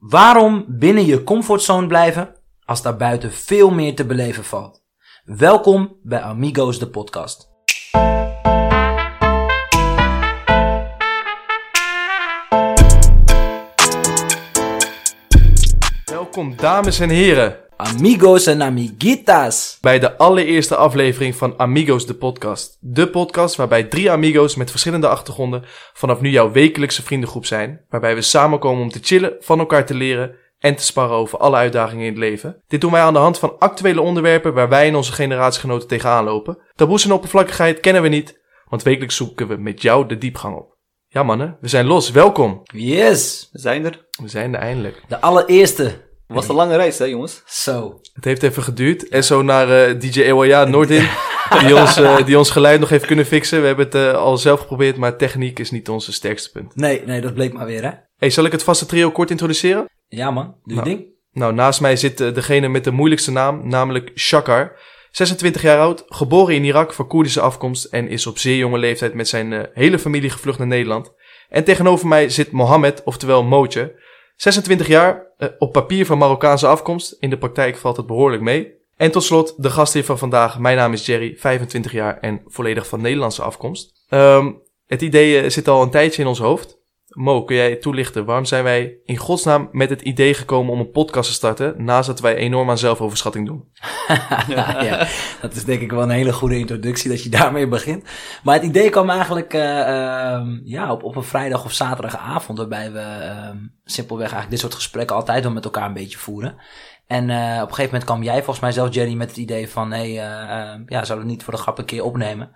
Waarom binnen je comfortzone blijven als daar buiten veel meer te beleven valt? Welkom bij Amigos de podcast. Welkom dames en heren Amigos en amiguitas. bij de allereerste aflevering van Amigos de podcast. De podcast waarbij drie amigos met verschillende achtergronden vanaf nu jouw wekelijkse vriendengroep zijn. Waarbij we samenkomen om te chillen, van elkaar te leren en te sparren over alle uitdagingen in het leven. Dit doen wij aan de hand van actuele onderwerpen waar wij en onze generatiegenoten tegenaan lopen. Taboes en oppervlakkigheid kennen we niet, want wekelijks zoeken we met jou de diepgang op. Ja mannen, we zijn los, welkom. Yes, We zijn er. We zijn er eindelijk. de allereerste. Was een lange reis, hè, jongens? Zo. Het heeft even geduurd. En zo naar eh, DJ Ewaya Noordin, die ons, eh, die ons geluid nog heeft kunnen fixen. We hebben het eh, al zelf geprobeerd, maar techniek is niet onze sterkste punt. Nee, nee, dat bleek maar weer, hè? Hey, zal ik het vaste trio kort introduceren? Ja, man. Doe je Nou. ding. Nou, naast mij zit degene met de moeilijkste naam, namelijk Shakar. 26 jaar oud, geboren in Irak van Koerdische afkomst en is op zeer jonge leeftijd met zijn hele familie gevlucht naar Nederland. En tegenover mij zit Mohammed, oftewel Mootje. 26 jaar, eh, op papier van Marokkaanse afkomst, in de praktijk valt het behoorlijk mee. En tot slot, de gastheer van vandaag, mijn naam is Jerry, 25 jaar en volledig van Nederlandse afkomst. Ehm, het idee eh, zit al een tijdje in ons hoofd. Mo, kun jij toelichten, waarom zijn wij in godsnaam met het idee gekomen om een podcast te starten, naast dat wij enorm aan zelfoverschatting doen? ja, dat is denk ik wel een hele goede introductie dat je daarmee begint. Maar het idee kwam eigenlijk eh, ehm, ja, op, op een vrijdag of zaterdagavond, waarbij we ehm, simpelweg eigenlijk dit soort gesprekken altijd wel met elkaar een beetje voeren. En eh, op een gegeven moment kwam jij volgens mij zelf, Jerry, met het idee van, hé, hey, eh, ehm, ja, zouden we niet voor de grap een keer opnemen?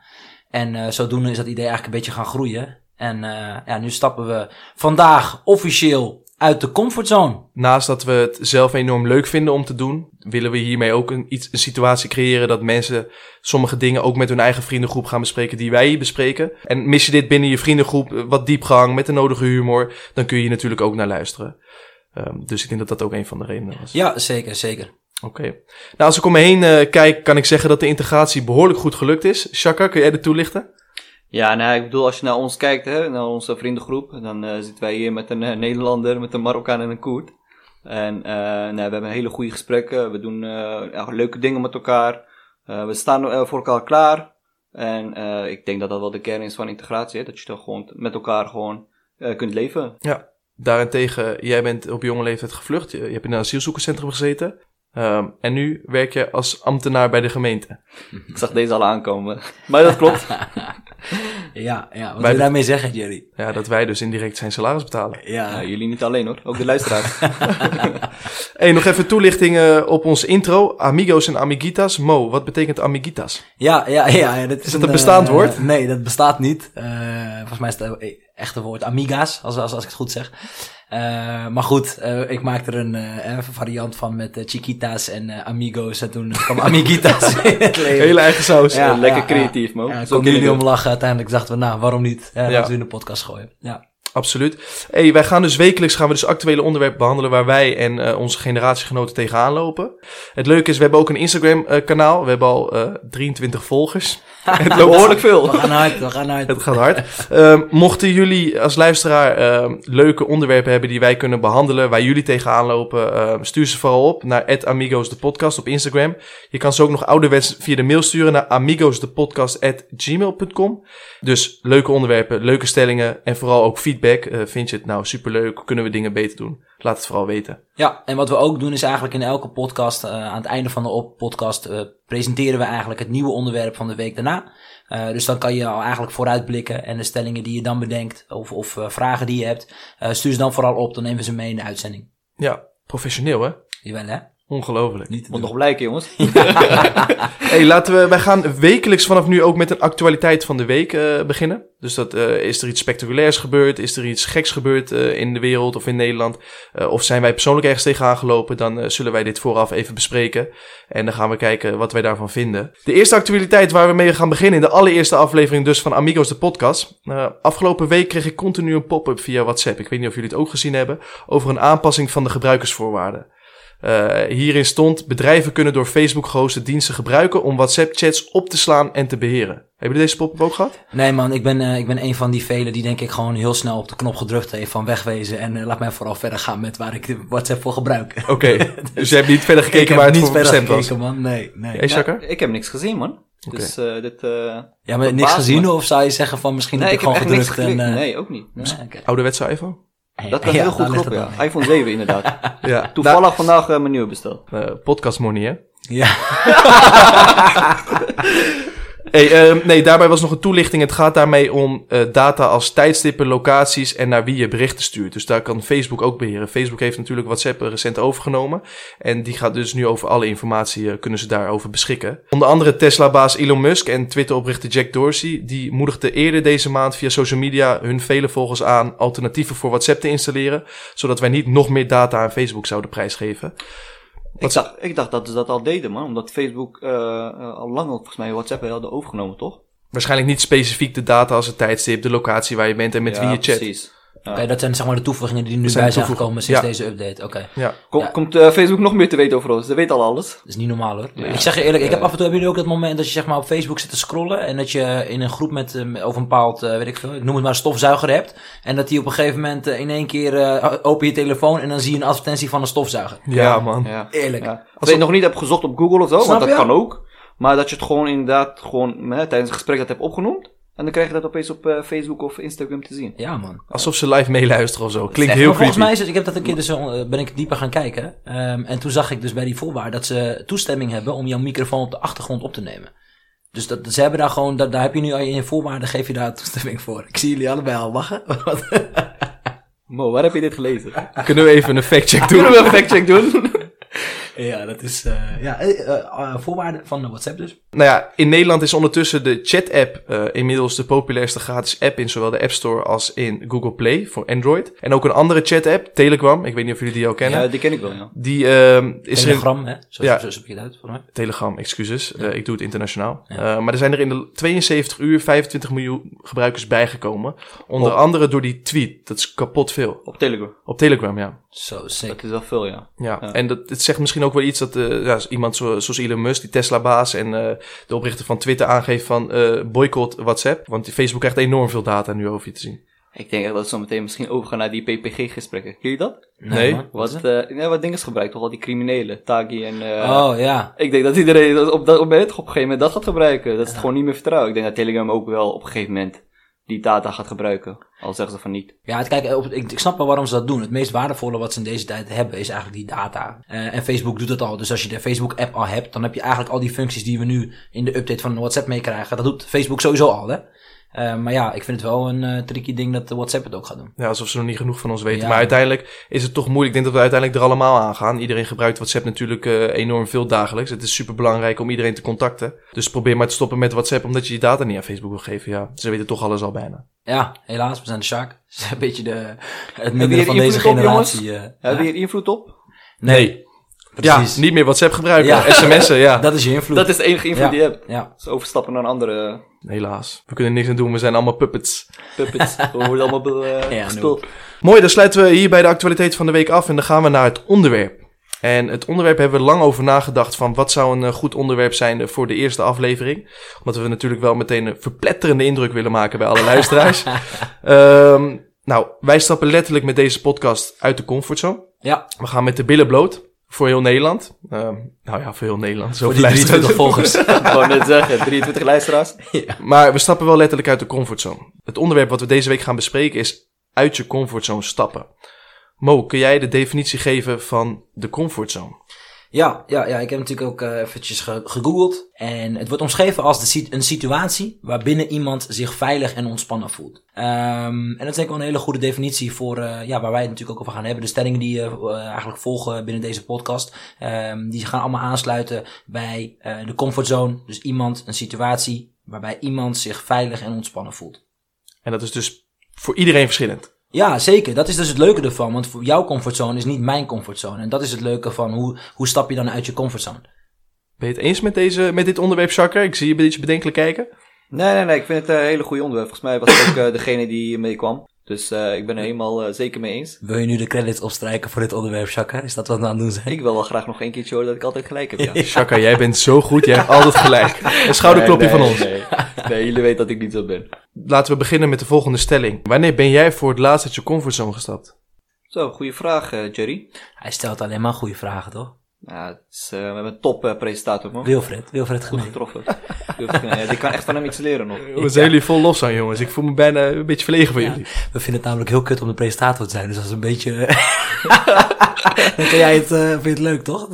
En zodoende is dat idee eigenlijk een beetje gaan groeien. En eh, ja, nu stappen we vandaag officieel uit de comfortzone. Naast dat we het zelf enorm leuk vinden om te doen, willen we hiermee ook een, iets, een situatie creëren dat mensen sommige dingen ook met hun eigen vriendengroep gaan bespreken die wij hier bespreken. En mis je dit binnen je vriendengroep, eh, wat diepgang, met de nodige humor, dan kun je hier natuurlijk ook naar luisteren. Ehm, dus ik denk dat dat ook een van de redenen was. Ja, zeker, zeker. Oké. Nou, als ik om me heen eh, kijk, kan ik zeggen dat de integratie behoorlijk goed gelukt is. Shaka, kun jij dit toelichten? Ja, nou, ik bedoel, als je naar ons kijkt, hè, naar onze vriendengroep, dan eh, zitten wij hier met een eh, Nederlander, met een Marokkaan en een Koerd. En eh, nou, we hebben hele goede gesprekken, we doen leuke dingen met elkaar, we staan voor elkaar klaar. En ik denk dat dat wel de kern is van integratie, hè, dat je dan gewoon met elkaar gewoon kunt leven. Ja. Daarentegen, jij bent op jonge leeftijd gevlucht. Je, je hebt in een asielzoekerscentrum gezeten. Ehm, en nu werk je als ambtenaar bij de gemeente. Ik zag deze al aankomen. Maar dat klopt. Ja, ja. Wat Wij wil daarmee zeggen, Jerry? Ja, dat wij dus indirect zijn salaris betalen. Ja, Ja, jullie niet alleen hoor, ook de luisteraars. Hey, nog even toelichting eh, op ons intro. Amigos en amiguitas. Mo, wat betekent amiguitas? ja, ja. ja, ja, dat is, Is dat een een bestaand eh, woord? Nee, dat bestaat niet. Eh, volgens mij is het het echte woord amiga's, als, als, als ik het goed zeg. Eh, maar goed, eh, ik maak er een een variant van met chiquitas en amigos. En toen kwam amiguitas in het leven. Hele eigen saus. Ja, Lekker creatief, Mo. Ja, Zo ik jullie het. om lachen. Uiteindelijk dachten we, nou, waarom niet? Ja, Ja. Laten we in de podcast gooien. Ja. Absoluut. Hey, wij gaan dus wekelijks gaan we dus actuele onderwerpen behandelen waar wij en eh, onze generatiegenoten tegenaan lopen. Het leuke is, we hebben ook een Instagram eh, kanaal. We hebben al eh 23 volgers. het loopt Behoorlijk veel. We gaan uit, we gaan uit. Het gaat hard. Ehm, mochten jullie als luisteraar ehm, leuke onderwerpen hebben die wij kunnen behandelen, waar jullie tegenaan lopen, ehm, stuur ze vooral op naar Amigos de podcast op Instagram. Je kan ze ook nog ouderwets via de mail sturen naar amigosdepodcast@gmail.com. Dus leuke onderwerpen, leuke stellingen en vooral ook feedback. Eh, vind je het nou superleuk? Kunnen we dingen beter doen? Laat het vooral weten. Ja, en wat we ook doen is eigenlijk in elke podcast, eh, aan het einde van de op podcast, eh, presenteren we eigenlijk het nieuwe onderwerp van de week daarna. Dus dan kan je al eigenlijk vooruitblikken en de stellingen die je dan bedenkt of, of vragen die je hebt, stuur ze dan vooral op, dan nemen we ze mee in de uitzending. Ja, professioneel hè? Jawel hè? Ongelooflijk. Niet Moet nog blijken, jongens. Hey, laten we, wij gaan wekelijks vanaf nu ook met een actualiteit van de week eh, beginnen. Dus dat, eh, is er iets spectaculairs gebeurd? Is er iets geks gebeurd eh, in de wereld of in Nederland? Eh, of zijn wij persoonlijk ergens tegenaan gelopen? Dan zullen wij dit vooraf even bespreken. En dan gaan we kijken wat wij daarvan vinden. De eerste actualiteit waar we mee gaan beginnen, in de allereerste aflevering dus van Amigos de podcast. Eh, afgelopen week kreeg ik continu een pop-up via WhatsApp. Ik weet niet of jullie het ook gezien hebben. Over een aanpassing van de gebruikersvoorwaarden. Eh, hierin stond: bedrijven kunnen door Facebook gehoste diensten gebruiken om WhatsApp-chats op te slaan en te beheren. Hebben jullie deze pop-up ook gehad? Nee man, ik ben, eh, ik ben een van die velen die denk ik gewoon heel snel op de knop gedrukt heeft van wegwezen. En eh, laat mij vooral verder gaan met waar ik de WhatsApp voor gebruik. Oké, dus je hebt niet verder gekeken waar het niet voor verder bestemd was. gekeken man, nee. nee. Hey, Shaka? Ja, ik heb niks gezien, man. Dus eh, dit... eh, Ja, maar niks gezien me. of zou je zeggen van misschien Nee, heb ik ik heb gewoon gedrukt en... eh, Nee, ook niet. Nee. oké. Ouderwetse iPhone? Dat kan Ja, heel goed kloppen, ja. iPhone 7 inderdaad. Ja. Toevallig vandaag eh, mijn nieuwe besteld. Nou, eh, podcast money, hè? Ja, Hey, ehm, nee, daarbij was nog een toelichting. Het gaat daarmee om eh, data als tijdstippen, locaties en naar wie je berichten stuurt. Dus daar kan Facebook ook beheren. Facebook heeft natuurlijk WhatsApp recent overgenomen. En die gaat dus nu over alle informatie, eh, kunnen ze daarover beschikken. Onder andere Tesla-baas Elon Musk en Twitter-oprichter Jack Dorsey. Die moedigden eerder deze maand via social media hun vele volgers aan alternatieven voor WhatsApp te installeren. Zodat wij niet nog meer data aan Facebook zouden prijsgeven. Ik dacht, ik dacht dat ze dat al deden, man. Omdat Facebook eh, al lang volgens mij WhatsApp hadden overgenomen, toch? Waarschijnlijk niet specifiek de data als het tijdstip, de locatie waar je bent en met Ja, wie je chat. Precies. Ja. Oké, dat zijn zeg maar de toevoegingen die er nu zijn bij zijn gekomen sinds ja. deze update. Oké, Ja. Kom- Ja. Komt eh, Facebook nog meer te weten over ons? Ze weten al alles. dat is niet normaal hoor. Ja. Ik zeg je eerlijk, ik heb af en toe hebben jullie ook dat moment dat je zeg maar op Facebook zit te scrollen en dat je in een groep met eh, over een bepaald, eh, weet ik veel, ik noem het maar een stofzuiger hebt. En dat die op een gegeven moment eh, in één keer eh, open je telefoon en dan zie je een advertentie van een stofzuiger. Ja, man. Ja. Eerlijk. Ja. Als je het nog niet hebt gezocht op Google of zo, Snap want dat je? kan ook. Maar dat je het gewoon inderdaad gewoon hè, tijdens het gesprek dat hebt opgenoemd. En dan krijg je dat opeens op eh, Facebook of Instagram te zien. Ja man. Alsof ze live meeluisteren of zo. Klinkt Echt, heel maar volgens creepy. mij is het, ik heb dat een keer dus, eh, ben ik dieper gaan kijken. Ehm, en toen zag ik dus bij die voorwaarden dat ze toestemming hebben om jouw microfoon op de achtergrond op te nemen. Dus dat, ze hebben daar gewoon, dat, daar heb je nu al in je voorwaarden, geef je daar toestemming voor. Ik zie jullie allebei al lachen. Mo, waar heb je dit gelezen? Kunnen we even een factcheck doen? Kunnen we een factcheck doen? ja, dat is, eh, ja, eh, voorwaarden van de WhatsApp dus. Nou ja, in Nederland is ondertussen de chat-app eh, inmiddels de populairste gratis app in zowel de App Store als in Google Play voor Android. En ook een andere chat-app, Telegram. Ik weet niet of jullie die al kennen. ja, die ken ik wel, ja. Die ehm, is er in... Telegram, hè? Zo, Ja. zo, zo je het uit, voor mij. Telegram, excuses. Eh, ik doe het internationaal. Ja. Eh, maar er zijn er in de 72 uur 25 miljoen gebruikers bijgekomen. Onder andere door die tweet. Dat is kapot veel. Op Telegram. Op Telegram, ja. Zo sick. Dat is wel veel, ja. Ja, Ja. en dat, het zegt misschien ook wel iets dat eh, ja, iemand zo, zoals Elon Musk, die Tesla-baas en eh, de oprichter van Twitter aangeeft van eh boycott WhatsApp. Want Facebook krijgt enorm veel data nu over je te zien. Ik denk echt dat we zo meteen misschien overgaan naar die PPG-gesprekken. Ken je dat? Nee. Wat, eh ja, wat dingen gebruikt, toch al die criminelen, Tagi en... eh, Oh, ja. Ik denk dat iedereen dat op, dat, op, op een gegeven moment dat gaat gebruiken. Dat is het gewoon niet meer vertrouwen. Ik denk dat Telegram ook wel op een gegeven moment die data gaat gebruiken. Al zeggen ze van niet. Ja, het, kijk, ik, snap wel waarom ze dat doen. Het meest waardevolle wat ze in deze tijd hebben is eigenlijk die data. Eh, en Facebook doet het al. Dus als je de Facebook-app al hebt, dan heb je eigenlijk al die functies die we nu in de update van WhatsApp meekrijgen. Dat doet Facebook sowieso al, hè? Eh, maar ja, ik vind het wel een eh, tricky ding dat WhatsApp het ook gaat doen. Ja, alsof ze nog niet genoeg van ons weten. Ja. Maar uiteindelijk is het toch moeilijk. Ik denk dat we uiteindelijk er allemaal aan gaan. Iedereen gebruikt WhatsApp natuurlijk eh, enorm veel dagelijks. Het is super belangrijk om iedereen te contacten. Dus probeer maar te stoppen met WhatsApp omdat je die data niet aan Facebook wil geven. Ja, ze weten toch alles al bijna. Ja, helaas, we zijn de shark. Het is een beetje de, het hier van deze op, generatie. eh. Hebben we hier invloed op? Nee, precies. Ja, niet meer WhatsApp gebruiken. Ja. sms'en, ja. Dat is je invloed. Dat is de enige invloed Ja. die je hebt. Ja, Dus overstappen naar een andere Helaas. We kunnen niks aan doen. We zijn allemaal puppets. puppets. We worden allemaal eh, Ja, gespeeld. Mooi, dan sluiten we hier bij de actualiteit van de week af en dan gaan we naar het onderwerp. En het onderwerp hebben we lang over nagedacht van wat zou een eh, goed onderwerp zijn voor de eerste aflevering. Omdat we natuurlijk wel meteen een verpletterende indruk willen maken bij alle luisteraars. Ehm, nou, wij stappen letterlijk met deze podcast uit de comfortzone. ja. We gaan met de billen bloot voor heel Nederland. Ehm, nou ja, voor heel Nederland. Zo voor die 23 volgers. Ik wou net zeggen, 23 luisteraars. Maar we stappen wel letterlijk uit de comfortzone. Het onderwerp wat we deze week gaan bespreken is uit je comfortzone stappen. Mo, kun jij de definitie geven van de comfortzone? Ja, ja, ja, ik heb natuurlijk ook eh, eventjes ge- gegoogeld. En het wordt omschreven als de een situatie waarbinnen iemand zich veilig en ontspannen voelt. Ehm, en dat is denk ik wel een hele goede definitie voor eh, ja, waar wij het natuurlijk ook over gaan hebben. De stellingen die eh, eigenlijk volgen binnen deze podcast. Ehm, die gaan allemaal aansluiten bij de comfortzone. Dus iemand, een situatie waarbij iemand zich veilig en ontspannen voelt. En dat is dus voor iedereen verschillend. Ja, zeker. Dat is dus het leuke ervan. Want voor jouw comfortzone is niet mijn comfortzone. En dat is het leuke van hoe, hoe stap je dan uit je comfortzone. Ben je het eens met, deze, met dit onderwerp, Shakker? Ik zie je een beetje bedenkelijk kijken. Nee, nee, nee. Ik vind het een hele goede onderwerp. Volgens mij was het ook eh, degene die mee kwam. Dus eh, ik ben er helemaal eh, zeker mee eens. Wil je nu de credits opstrijken voor dit onderwerp, Shaka? Is dat wat we aan het doen zijn? Ik wil wel graag nog één keertje horen dat ik altijd gelijk heb. Ja. Shaka, jij bent zo goed. Jij hebt altijd gelijk. Een schouderklopje Nee, van ons. Nee. nee, jullie weten dat ik niet zo ben. Laten we beginnen met de volgende stelling. Wanneer ben jij voor het laatst uit je comfortzone gestapt? Zo, goede vraag, eh, Jerry. Hij stelt alleen maar goede vragen, toch? Nou, het is, eh, we hebben een top eh, presentator, man. Wilfred, Wilfred Goed getroffen. Ja, die kan echt van hem iets leren nog. We zijn jullie vol los aan, jongens. Ik voel me bijna een beetje verlegen van jullie. We vinden het namelijk heel kut om de presentator te zijn, dus dat is een beetje... Dan kan jij het, vind je het leuk, toch?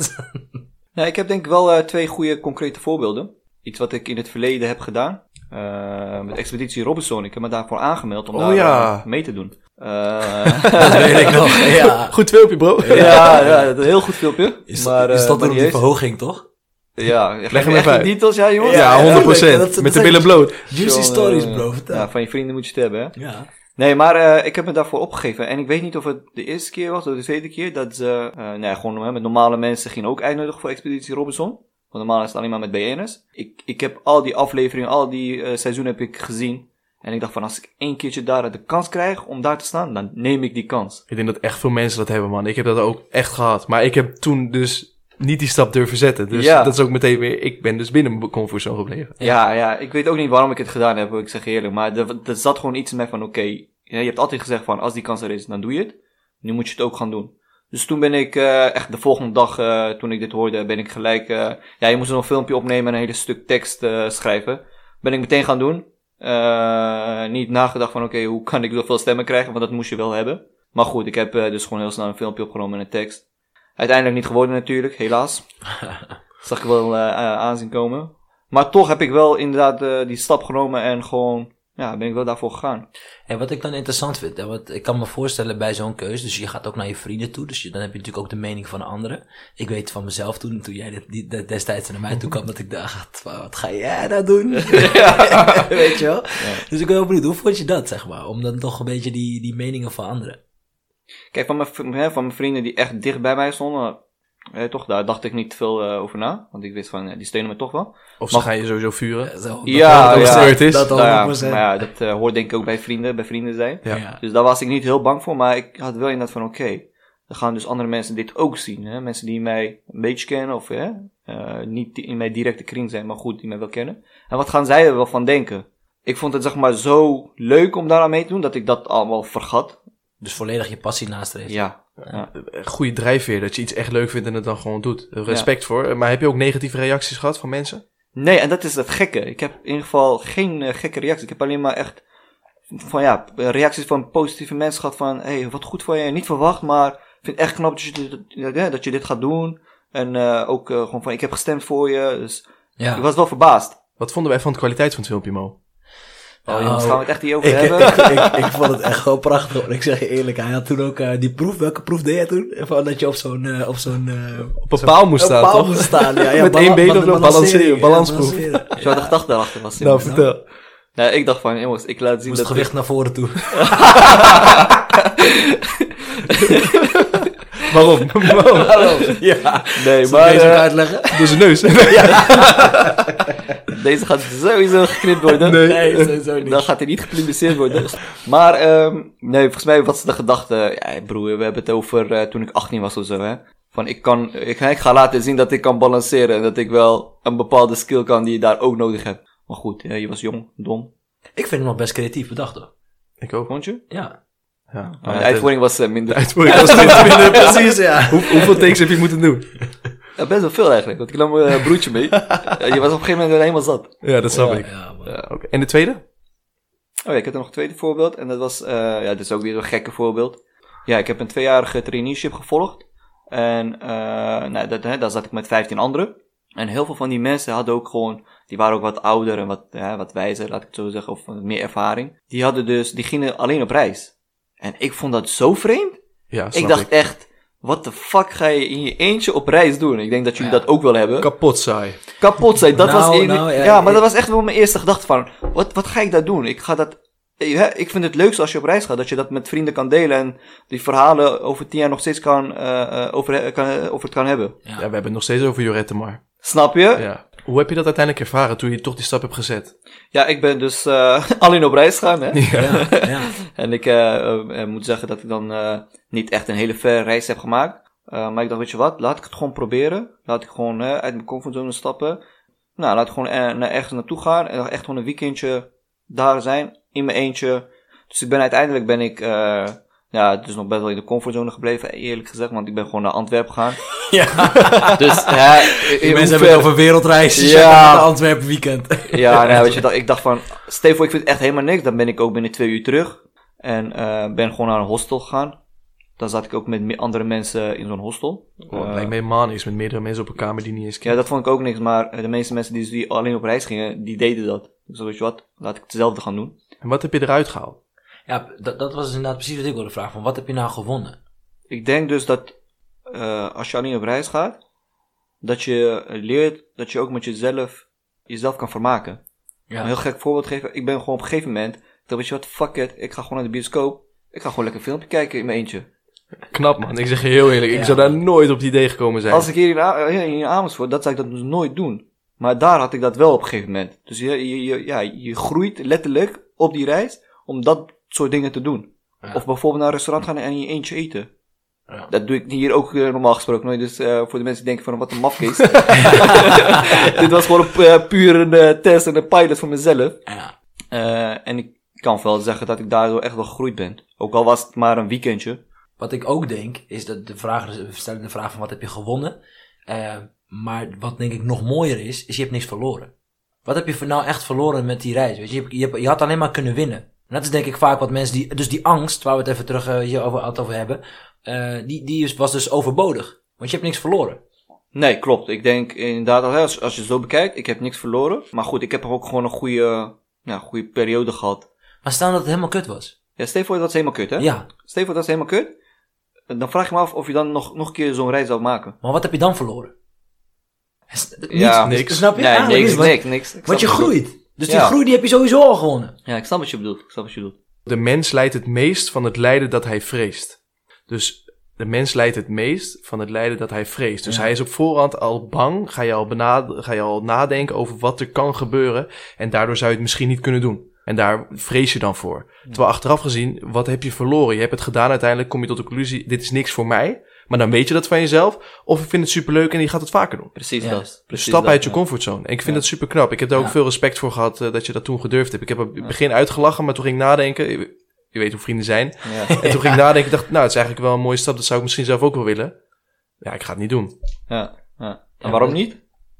Ja, ik heb denk ik wel eh, twee goede concrete voorbeelden. Iets wat ik in het verleden heb gedaan. Eh, met Expeditie Robinson. Ik heb me daarvoor aangemeld om Oh, daar ja. eh, mee te doen. Eh, dat weet ik nog, ja. Goed filmpje, bro. ja, ja, dat is een heel goed filmpje. Is, maar, is dat maar dan die verhoging, toch? Ja, Leg hem even uit. details, ja jongens? Ja, 100%. ja, dat- dat met de zijn- billen bloot. Juicy stories, bro. Vertel. Ja, van je vrienden moet je het hebben, hè? Ja. Nee, maar eh, ik heb me daarvoor opgegeven. En ik weet niet of het de eerste keer was of de tweede keer dat ze, eh nee, gewoon hè, met normale mensen gingen ook uitnodigen voor Expeditie Robinson. Want normaal is het alleen maar met BN'ers. Ik, ik heb al die afleveringen, al die eh, seizoenen heb ik gezien. En ik dacht van, als ik één keertje daar de kans krijg om daar te staan, dan neem ik die kans. Ik denk dat echt veel mensen dat hebben, man. Ik heb dat ook echt gehad. Maar ik heb toen dus niet die stap durven zetten. Dus Ja. dat is ook meteen weer... Ik ben dus binnen mijn comfortzone gebleven. Ja, ja, ik weet ook niet waarom ik het gedaan heb, ik zeg eerlijk. Maar er, er zat gewoon iets in mij van, oké, je hebt altijd gezegd van, als die kans er is, dan doe je het. Nu moet je het ook gaan doen. Dus toen ben ik eh, echt de volgende dag, eh, toen ik dit hoorde, ben ik gelijk... eh, ja, je moest nog een filmpje opnemen en een hele stuk tekst eh, schrijven. Ben ik meteen gaan doen. Eh, niet nagedacht van, oké, hoe kan ik zoveel stemmen krijgen? Want dat moest je wel hebben. Maar goed, ik heb eh, dus gewoon heel snel een filmpje opgenomen en een tekst. Uiteindelijk niet geworden natuurlijk, helaas. Zag ik wel aanzien komen. Maar toch heb ik wel inderdaad eh, die stap genomen en gewoon, ja, ben ik wel daarvoor gegaan. En wat ik dan interessant vind, hè, want ik kan me voorstellen bij zo'n keuze, dus je gaat ook naar je vrienden toe, dus je, dan heb je natuurlijk ook de mening van de anderen. Ik weet van mezelf toen, toen jij dit, destijds naar mij toe kwam, dat ik dacht, wat ga jij nou doen? weet je wel? Dus ik ben wel benieuwd, hoe vond je dat, zeg maar, om dan toch een beetje die, die meningen van anderen? Kijk, van mijn, van mijn vrienden die echt dicht bij mij stonden, eh, toch, daar dacht ik niet te veel eh, over na. Want ik wist van, eh, die steunen me toch wel. Of ze Mag- gaan je sowieso vuren. Dat- Ja, dat ja. gebeurd is. Dat Nou ja, 100%. maar ja, dat eh, hoort denk ik ook bij vrienden, bij vrienden zijn. Ja. Ja. Dus daar was ik niet heel bang voor, maar ik had wel inderdaad van, oké, dan gaan dus andere mensen dit ook zien. Hè? Mensen die mij een beetje kennen, of hè, eh, niet in mijn directe kring zijn, maar goed, die mij wel kennen. En wat gaan zij er wel van denken? Ik vond het zeg maar zo leuk om daaraan mee te doen, dat ik dat allemaal vergat. Dus volledig je passie nastreven. Ja, ja. Goede drijfveer, dat je iets echt leuk vindt en het dan gewoon doet. Respect voor. Maar heb je ook negatieve reacties gehad van mensen? Nee, en dat is het gekke. Ik heb in ieder geval geen eh, gekke reacties. Ik heb alleen maar echt van ja, reacties van positieve mensen gehad van hey, wat goed van je, niet verwacht, maar ik vind het echt knap dat je dit, ja, dat je dit gaat doen. En eh, ook eh, gewoon van ik heb gestemd voor je. Dus Ja. ik was wel verbaasd. Wat vonden wij van de kwaliteit van het filmpje, Mo? Oh, Oh. jongens, gaan we het echt hier over Ik, hebben? ik, ik, ik vond het echt gewoon prachtig. hoor. Ik zeg je eerlijk, hij had toen ook eh, die proef. Welke proef deed jij toen? Van dat je op zo'n eh, op zo'n eh, Op een paal moest op staan, paal toch? moest staan. Ja, ja, Met één been of zo, balanceren, balansproef. balanceren. Zo de gedachte daarachter was. Nou, vertel. Nee, ik dacht van jongens, ik laat zien Moest dat het gewicht naar voren toe. Waarom? Waarom? ja. Nee, Zal maar deze eh, uitleggen? Door zijn neus. deze gaat sowieso geknipt worden. Nee. Nee, sowieso niet. Dan gaat hij niet gepubliceerd worden. Maar ehm, nee, volgens mij was de gedachte... Ja, broer, we hebben het over eh, toen ik 18 was of zo, hè. Van, ik kan... Ik, ik ga laten zien dat ik kan balanceren. En dat ik wel een bepaalde skill kan die je daar ook nodig hebt. Maar goed, ja, je was jong, dom. Ik vind hem nog best creatief bedacht hoor. Ik ook. Vond je? Ja. Ja. Maar de uitvoering was eh, minder. De uitvoering was minder. Minder precies, ja. Hoe- hoeveel takes heb je moeten doen? Ja, best wel veel eigenlijk. Want ik nam mijn eh, broertje mee. Ja, je was op een gegeven moment helemaal zat. Ja, dat snap ja, ik. En de tweede? Oh ja, ik heb er nog een tweede voorbeeld. En dat was, eh, ja, dit is ook weer zo'n gekke voorbeeld. Ja, ik heb een tweejarige traineeship gevolgd. En eh, nou, dat, hè, daar zat ik met 15 anderen. En heel veel van die mensen hadden ook gewoon, die waren ook wat ouder en wat, ja, wat wijzer, laat ik het zo zeggen, of meer ervaring. Die hadden dus, die gingen alleen op reis. En ik vond dat zo vreemd. Ja, snap ik dacht echt, what the fuck ga je in je eentje op reis doen? Ik denk dat jullie Ja. dat ook wel hebben. Kapot saai. kapot zijn. Dat Nou, was in, nou, ja, ja, maar ik- dat was echt wel mijn eerste gedachte van, wat, wat ga ik daar doen? Ik ga dat, ja, ik vind het leukste als je op reis gaat, dat je dat met vrienden kan delen en die verhalen over tien jaar nog steeds kan, eh, eh, over, kan, over het kan hebben. Ja. Ja, we hebben het nog steeds over Jorette maar. Snap je? Ja. Hoe heb je dat uiteindelijk ervaren toen je toch die stap hebt gezet? Ja, ik ben dus eh, alleen op reis gegaan. Hè? Ja, ja. En ik eh, eh, moet zeggen dat ik dan eh, niet echt een hele verre reis heb gemaakt. Eh, maar ik dacht, weet je wat, laat ik het gewoon proberen. Laat ik gewoon eh, uit mijn comfortzone stappen. Nou, laat ik gewoon naar ergens naartoe gaan. En echt gewoon een weekendje daar zijn, in mijn eentje. Dus ik ben uiteindelijk ben ik, eh, ja, dus nog best wel in de comfortzone gebleven, eerlijk gezegd. Want ik ben gewoon naar Antwerpen gegaan. ja. Dus ja, mensen hebben het over wereldreizen. Ja. Ja. Antwerpen weekend. Ja, nou, weet je, dat, ik dacht van, stel je voor, ik vind het echt helemaal niks. Dan ben ik ook binnen twee uur terug. En eh, ben gewoon naar een hostel gegaan. Dan zat ik ook met me- andere mensen in zo'n hostel. Oh, Eh, het lijkt me helemaal niks met meerdere mensen op een kamer die niet eens ja, kennen. dat vond ik ook niks. Maar eh, de meeste mensen die, die alleen op reis gingen, die deden dat. Dus weet je wat, laat ik hetzelfde gaan doen. En wat heb je eruit gehaald? Ja, dat, dat was dus inderdaad precies wat ik wilde vragen. Van wat heb je nou gewonnen? Ik denk dus dat eh, als je alleen op reis gaat, dat je leert dat je ook met jezelf jezelf kan vermaken. Een Ja. heel gek voorbeeld geven. Ik ben gewoon op een gegeven moment, ik dacht, weet je wat, fuck it, ik ga gewoon naar de bioscoop. Ik ga gewoon lekker een filmpje kijken in mijn eentje. Knap man, ik zeg je heel eerlijk, ik zou daar nooit op het idee gekomen zijn. Als ik hier in, A- hier in Amersfoort, dat zou ik dat dus nooit doen. Maar daar had ik dat wel op een gegeven moment. Dus je, je, je- ja, je groeit letterlijk op die reis om dat soort dingen te doen. Ja. Of bijvoorbeeld naar een restaurant gaan en in je eentje eten. Ja. Dat doe ik hier ook eh, normaal gesproken nooit. Dus eh, voor de mensen die denken van wat een mafkees. Dit was gewoon een, eh, puur een eh, test en een pilot voor mezelf. Ja. Eh, en ik kan wel zeggen dat ik daardoor echt wel gegroeid ben. Ook al was het maar een weekendje. Wat ik ook denk, is dat de vraag, dus we stellen de vraag van wat heb je gewonnen. Eh, maar wat denk ik nog mooier is, is je hebt niks verloren. Wat heb je nou echt verloren met die reis? Weet je, je, hebt- je had alleen maar kunnen winnen. En dat is denk ik vaak wat mensen die, dus die angst, waar we het even terug hier over, het over hebben, eh, die, die is, was dus overbodig. Want je hebt niks verloren. Nee, klopt. Ik denk inderdaad, als, als- je het zo bekijkt, ik heb niks verloren. Maar goed, ik heb ook gewoon een goede, ja, goede periode gehad. Maar stel dat het helemaal kut was. Ja, stel voor dat is helemaal kut, hè? Ja, Stel voor dat is helemaal kut. Dan vraag je me af of je dan nog, nog een keer zo'n reis zou maken. maar wat heb je dan verloren? Ja, niks. Snap je? Nee, Eigenlijk niks, niks, niks. Ik Want je groeit. Dus die Ja. groei die heb je sowieso al gewonnen. Ja, ik snap wat je bedoelt. Ik snap wat je bedoelt. De mens leidt het meest van het lijden dat hij vreest. Dus de mens leidt het meest van het lijden dat hij vreest. Dus Ja. hij is op voorhand al bang, ga je al, benad- ga je al nadenken over wat er kan gebeuren. En daardoor zou je het misschien niet kunnen doen. En daar vrees je dan voor. Terwijl achteraf gezien, wat heb je verloren? Je hebt het gedaan, uiteindelijk kom je tot de conclusie, dit is niks voor mij. Maar dan weet je dat van jezelf. Of ik vind het superleuk en je gaat het vaker doen. Precies Ja. dat. Dus Precies stap dat, uit je ja. comfortzone. En ik vind Ja. dat super knap. Ik heb daar ook Ja. veel respect voor gehad eh, dat je dat toen gedurfd hebt. Ik heb op het begin uitgelachen, maar toen ging ik nadenken. Je, weet hoe vrienden zijn. Ja. En toen ging ik nadenken. Ik dacht, nou, het is eigenlijk wel een mooie stap. Dat zou ik misschien zelf ook wel willen. Ja, ik ga het niet doen. Ja. ja. En waarom niet?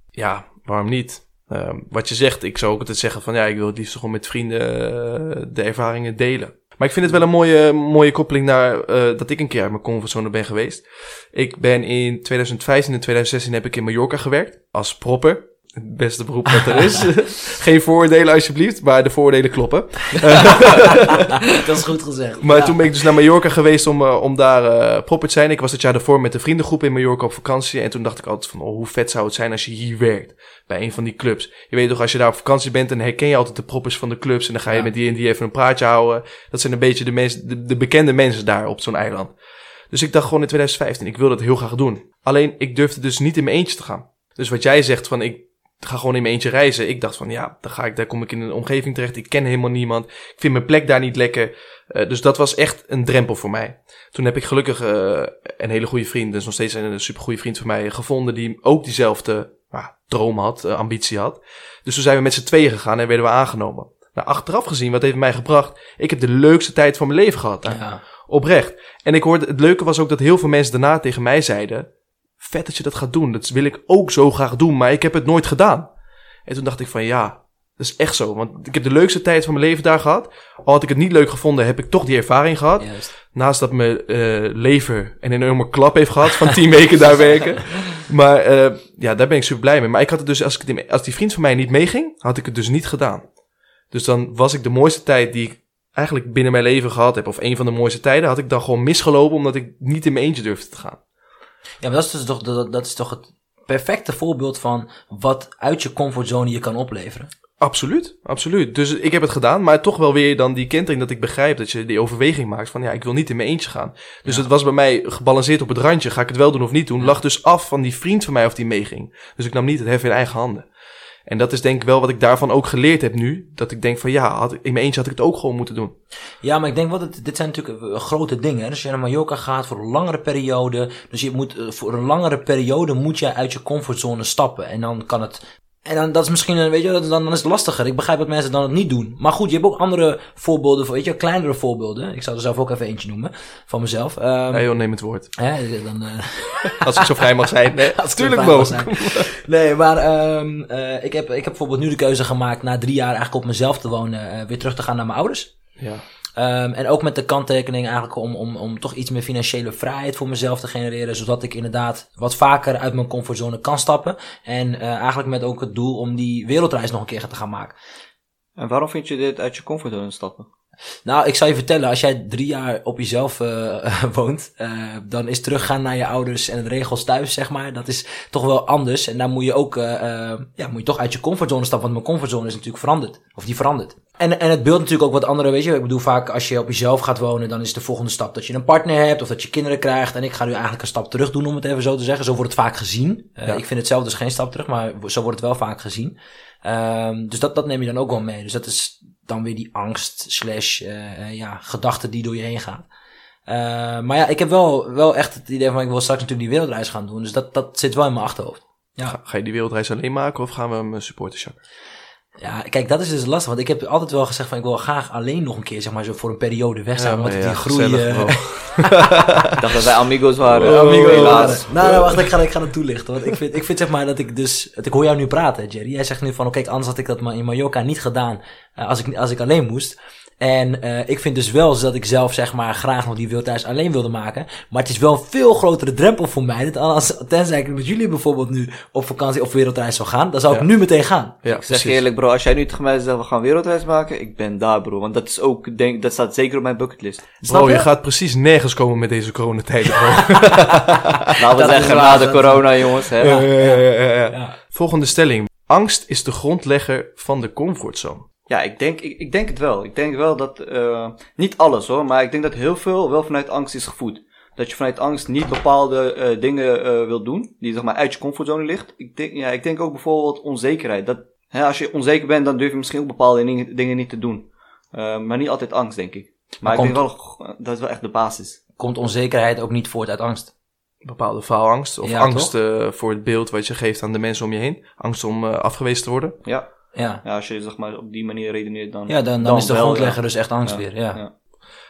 Ja, waarom niet? Ehm, wat je zegt, ik zou ook altijd zeggen van ja, ik wil het liefst gewoon met vrienden eh, de ervaringen delen. Maar ik vind het wel een mooie, mooie koppeling naar eh, dat ik een keer uit mijn comfortzone ben geweest. Ik ben in 2015 en 2016 heb ik in Mallorca gewerkt als propper. Het beste beroep dat er is. Geen vooroordelen alsjeblieft, maar de vooroordelen kloppen. dat is goed gezegd. Maar Ja. toen ben ik dus naar Mallorca geweest om, eh, om daar propper te zijn. Ik was het jaar daarvoor met de vriendengroep in Mallorca op vakantie. En toen dacht ik altijd van, oh, hoe vet zou het zijn als je hier werkt. Bij een van die clubs. Je weet toch, als je daar op vakantie bent, dan herken je altijd de proppers van de clubs. En dan ga je Ja. met die en die even een praatje houden. Dat zijn een beetje de, mensen, de, de bekende mensen daar op zo'n eiland. Dus ik dacht gewoon in 2015, ik wil dat heel graag doen. Alleen, ik durfde dus niet in mijn eentje te gaan. Dus wat jij zegt van, ik ga gewoon in mijn eentje reizen. Ik dacht van, ja, dan ga ik, daar kom ik in een omgeving terecht. Ik ken helemaal niemand. Ik vind mijn plek daar niet lekker. Eh, dus dat was echt een drempel voor mij. Toen heb ik gelukkig eh, een hele goede vriend, dus nog steeds een super goede vriend van mij, gevonden die ook diezelfde nou, droom had, eh, ambitie had. Dus toen zijn we met z'n tweeën gegaan en werden we aangenomen. Nou, achteraf gezien, wat heeft het mij gebracht? Ik heb de leukste tijd van mijn leven gehad. Ja. Oprecht. En ik hoorde, het leuke was ook dat heel veel mensen daarna tegen mij zeiden, vet dat je dat gaat doen. Dat wil ik ook zo graag doen, maar ik heb het nooit gedaan. En toen dacht ik van ja, dat is echt zo. Want ik heb de leukste tijd van mijn leven daar gehad. Al had ik het niet leuk gevonden, heb ik toch die ervaring gehad. Juist. Naast dat mijn eh, lever een enorme klap heeft gehad van tien weken daar werken. Maar eh, ja, daar ben ik super blij mee. Maar ik had het dus, als, ik, die- als die vriend van mij niet meeging, had ik het dus niet gedaan. Dus dan was ik de mooiste tijd die ik eigenlijk binnen mijn leven gehad heb, of een van de mooiste tijden, had ik dan gewoon misgelopen omdat ik niet in mijn eentje durfde te gaan. Ja, maar dat is, dus toch, dat, dat is toch het perfecte voorbeeld van wat uit je comfortzone je kan opleveren. Absoluut, absoluut. Dus ik heb het gedaan, maar toch wel weer dan die kentering dat ik begrijp dat je die overweging maakt van ja, ik wil niet in mijn eentje gaan. Dus Ja. het was bij mij gebalanceerd op het randje, ga ik het wel doen of niet doen, lag dus af van die vriend van mij of die meeging. Dus ik nam niet het hef in eigen handen. En dat is denk ik wel wat ik daarvan ook geleerd heb nu. Dat ik denk van ja, in mijn eentje had ik het ook gewoon moeten doen. Ja, maar ik denk wel dat dit zijn natuurlijk eh, grote dingen. Dus als je naar Mallorca gaat voor een langere periode. Dus je moet eh, voor een langere periode moet je uit je comfortzone stappen. En dan kan het. En dan, dat is misschien, een, weet je, dan, dan is het lastiger. Ik begrijp dat mensen dan het niet doen. Maar goed, je hebt ook andere voorbeelden, weet je, kleinere voorbeelden. Ik zou er zelf ook even eentje noemen, van mezelf. Ehm, Ja joh, neem het woord. hè, dan, eh, Als ik zo vrij mag zijn. Nee, Als ik tuurlijk vrij mag wel. Nee, maar ehm, eh, ik, heb, ik heb bijvoorbeeld nu de keuze gemaakt na drie jaar eigenlijk op mezelf te wonen, eh, weer terug te gaan naar mijn ouders. Ja. Ehm, en ook met de kanttekening eigenlijk om, om, om toch iets meer financiële vrijheid voor mezelf te genereren. Zodat ik inderdaad wat vaker uit mijn comfortzone kan stappen. En eh, eigenlijk met ook het doel om die wereldreis nog een keer te gaan maken. En waarom vind je dit uit je comfortzone stappen? Nou, ik zal je vertellen, als jij drie jaar op jezelf eh, woont, eh, dan is teruggaan naar je ouders en het regels thuis, zeg maar, dat is toch wel anders. En daar moet je ook, eh, ja, moet je toch uit je comfortzone stappen, want mijn comfortzone is natuurlijk veranderd. Of die verandert. En, en het beeld natuurlijk ook wat andere, weet je. Ik bedoel, vaak als je op jezelf gaat wonen, dan is de volgende stap dat je een partner hebt of dat je kinderen krijgt. En ik ga nu eigenlijk een stap terug doen, om het even zo te zeggen. Zo wordt het vaak gezien. Ja. Ik vind het zelf dus geen stap terug, maar zo wordt het wel vaak gezien. Ehm, dus dat, dat neem je dan ook wel mee. Dus dat is dan weer die angst slash eh, ja, gedachten die door je heen gaan. Eh, maar ja, ik heb wel, wel echt het idee van ik wil straks natuurlijk die wereldreis gaan doen. Dus dat, dat zit wel in mijn achterhoofd. Ja. Ga, je die wereldreis alleen maken of gaan we hem supporten? Ja, kijk, dat is dus lastig. Want ik heb altijd wel gezegd van ik wil graag alleen nog een keer, zeg maar, zo voor een periode weg zijn. Ja, ik die ja, groei... gezellig eh, wel. Ik dacht dat wij amigos waren. Oh, amigo, helaas. Nou, nou, wacht, ik ga, ik ga het toelichten. Want ik vind, ik vind zeg maar dat ik dus... het- Ik hoor jou nu praten, Jerry. Jij zegt nu van, oké, anders had ik dat maar in Mallorca niet gedaan eh, als, ik, als ik alleen moest. En eh, ik vind dus wel dat ik zelf zeg maar graag nog die wereldreis alleen wilde maken. Maar het is wel een veel grotere drempel voor mij. Dat als, tenzij ik met jullie bijvoorbeeld nu op vakantie of wereldreis zou gaan, dan zou ik nu meteen gaan. Ja, Ik zeg je eerlijk bro, als jij nu tegen mij zegt we gaan wereldreis maken, ik ben daar bro. Want dat is ook, denk, dat staat zeker op mijn bucketlist. Snap Bro, je je? gaat precies nergens komen met deze coronatijden, bro. Laten we Dat is zeggen na de corona jongens. Hè? Ja, ja, ja, ja, ja. Ja. Volgende stelling. Angst is de grondlegger van de comfortzone. Ja, ik denk, ik, ik denk het wel. Ik denk wel dat, eh, niet alles hoor, maar ik denk dat heel veel wel vanuit angst is gevoed. Dat je vanuit angst niet bepaalde eh, dingen eh wil doen, die zeg maar uit je comfortzone ligt. Ik denk, ja, ik denk ook bijvoorbeeld onzekerheid. Dat, hè, als je onzeker bent, dan durf je misschien ook bepaalde dingen, dingen niet te doen. Eh, maar niet altijd angst, denk ik. Maar, Maar ik komt- denk wel, dat is wel echt de basis. Komt onzekerheid ook niet voort uit angst? Bepaalde faalangst of Ja, angst eh, voor het beeld wat je geeft aan de mensen om je heen. Angst om eh, afgewezen te worden. Ja. Ja. ja, als je zeg maar op die manier redeneert, dan... Ja, dan, dan, is de wel, grondlegger ja. dus echt angst Ja, weer. Ja. ja.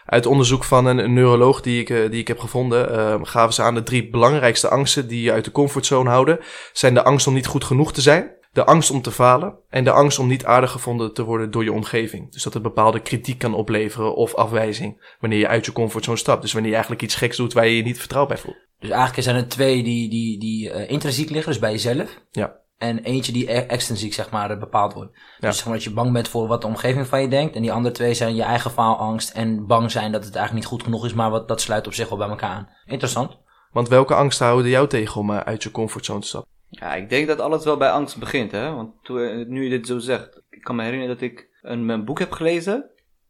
Uit onderzoek van een, neuroloog die ik, eh, die ik heb gevonden, eh, gaven ze aan de drie belangrijkste angsten die je uit de comfortzone houden. Zijn de angst om niet goed genoeg te zijn, de angst om te falen en de angst om niet aardig gevonden te worden door je omgeving. Dus dat het bepaalde kritiek kan opleveren of afwijzing wanneer je uit je comfortzone stapt. Dus wanneer je eigenlijk iets geks doet waar je je niet vertrouwd bij voelt. Dus eigenlijk zijn er twee die, die, die eh, intrinsiek liggen, dus bij jezelf. Ja. En eentje die e- extrinsiek, zeg maar, bepaald wordt. Ja. Dus zeg maar dat je bang bent voor wat de omgeving van je denkt. En die andere twee zijn je eigen faalangst en bang zijn dat het eigenlijk niet goed genoeg is. Maar wat, dat sluit op zich wel bij elkaar aan. Interessant. Want welke angsten houden jou tegen om eh, uit je comfortzone te stappen? Ja, ik denk dat alles wel bij angst begint, hè. Want toen, eh, nu je dit zo zegt, ik kan me herinneren dat ik een, een boek heb gelezen.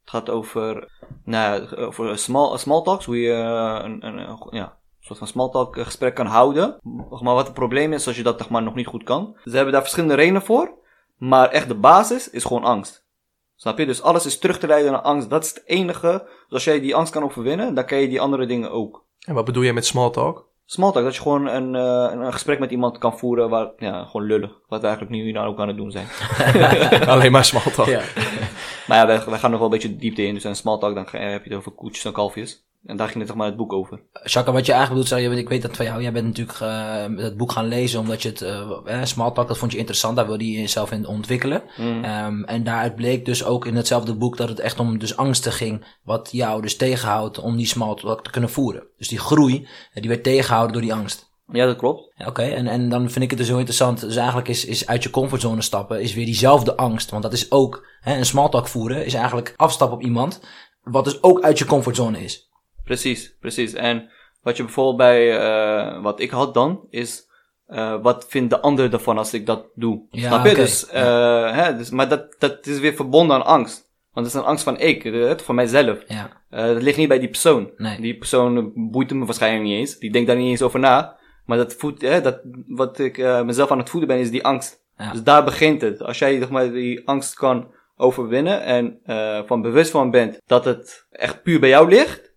Het gaat over, nou, over small, small talks, hoe je eh, een, een, een- ja, een soort van small talk eh, gesprek kan houden. Maar wat het probleem is als je dat zeg maar, nog niet goed kan. Ze hebben daar verschillende redenen voor, maar echt de basis is gewoon angst. Snap je? Dus alles is terug te leiden naar angst. Dat is het enige. Dus als jij die angst kan overwinnen, dan kan je die andere dingen ook. En wat bedoel je met small talk? Small talk, dat je gewoon een, eh, een gesprek met iemand kan voeren waar, ja, gewoon lullen. Wat we eigenlijk nu hier nou ook aan het doen zijn. Alleen maar small talk. Ja. Maar ja, wij, wij gaan nog wel een beetje diepte in. Dus een small talk, dan heb je het over koetjes en kalfjes. En daar ging het zeg maar het boek over. Shaka, wat je eigenlijk bedoelt, zeg je, ik weet dat van jou. Jij bent natuurlijk eh, het boek gaan lezen omdat je het, eh eh, small talk, dat vond je interessant. Daar wilde je jezelf in ontwikkelen. Mm. Ehm, en daaruit bleek dus ook in hetzelfde boek dat het echt om dus angsten ging. Wat jou dus tegenhoudt om die small talk te kunnen voeren. Dus die groei, die werd tegengehouden door die angst. Ja, dat klopt. Oké, en, en dan vind ik het dus heel interessant. Dus eigenlijk is, is uit je comfortzone stappen, is weer diezelfde angst. Want dat is ook, hè, een small talk voeren, is eigenlijk afstappen op iemand. Wat dus ook uit je comfortzone is. Precies, precies. En wat je bijvoorbeeld bij, eh, wat ik had dan, is, eh, wat vindt de ander ervan als ik dat doe? Ja, Snap je? Dus, eh, hè, dus, maar dat, dat is weer verbonden aan angst. Want het is een angst van ik, van mijzelf. Ja, dat ligt niet bij die persoon. Nee. Die persoon boeit hem waarschijnlijk niet eens. Die denkt daar niet eens over na. Maar dat voedt, hè, dat, wat ik mezelf aan het voeden ben, is die angst. Dus daar begint het. Als jij zeg maar, die angst kan overwinnen en van bewust van bent dat het echt puur bij jou ligt.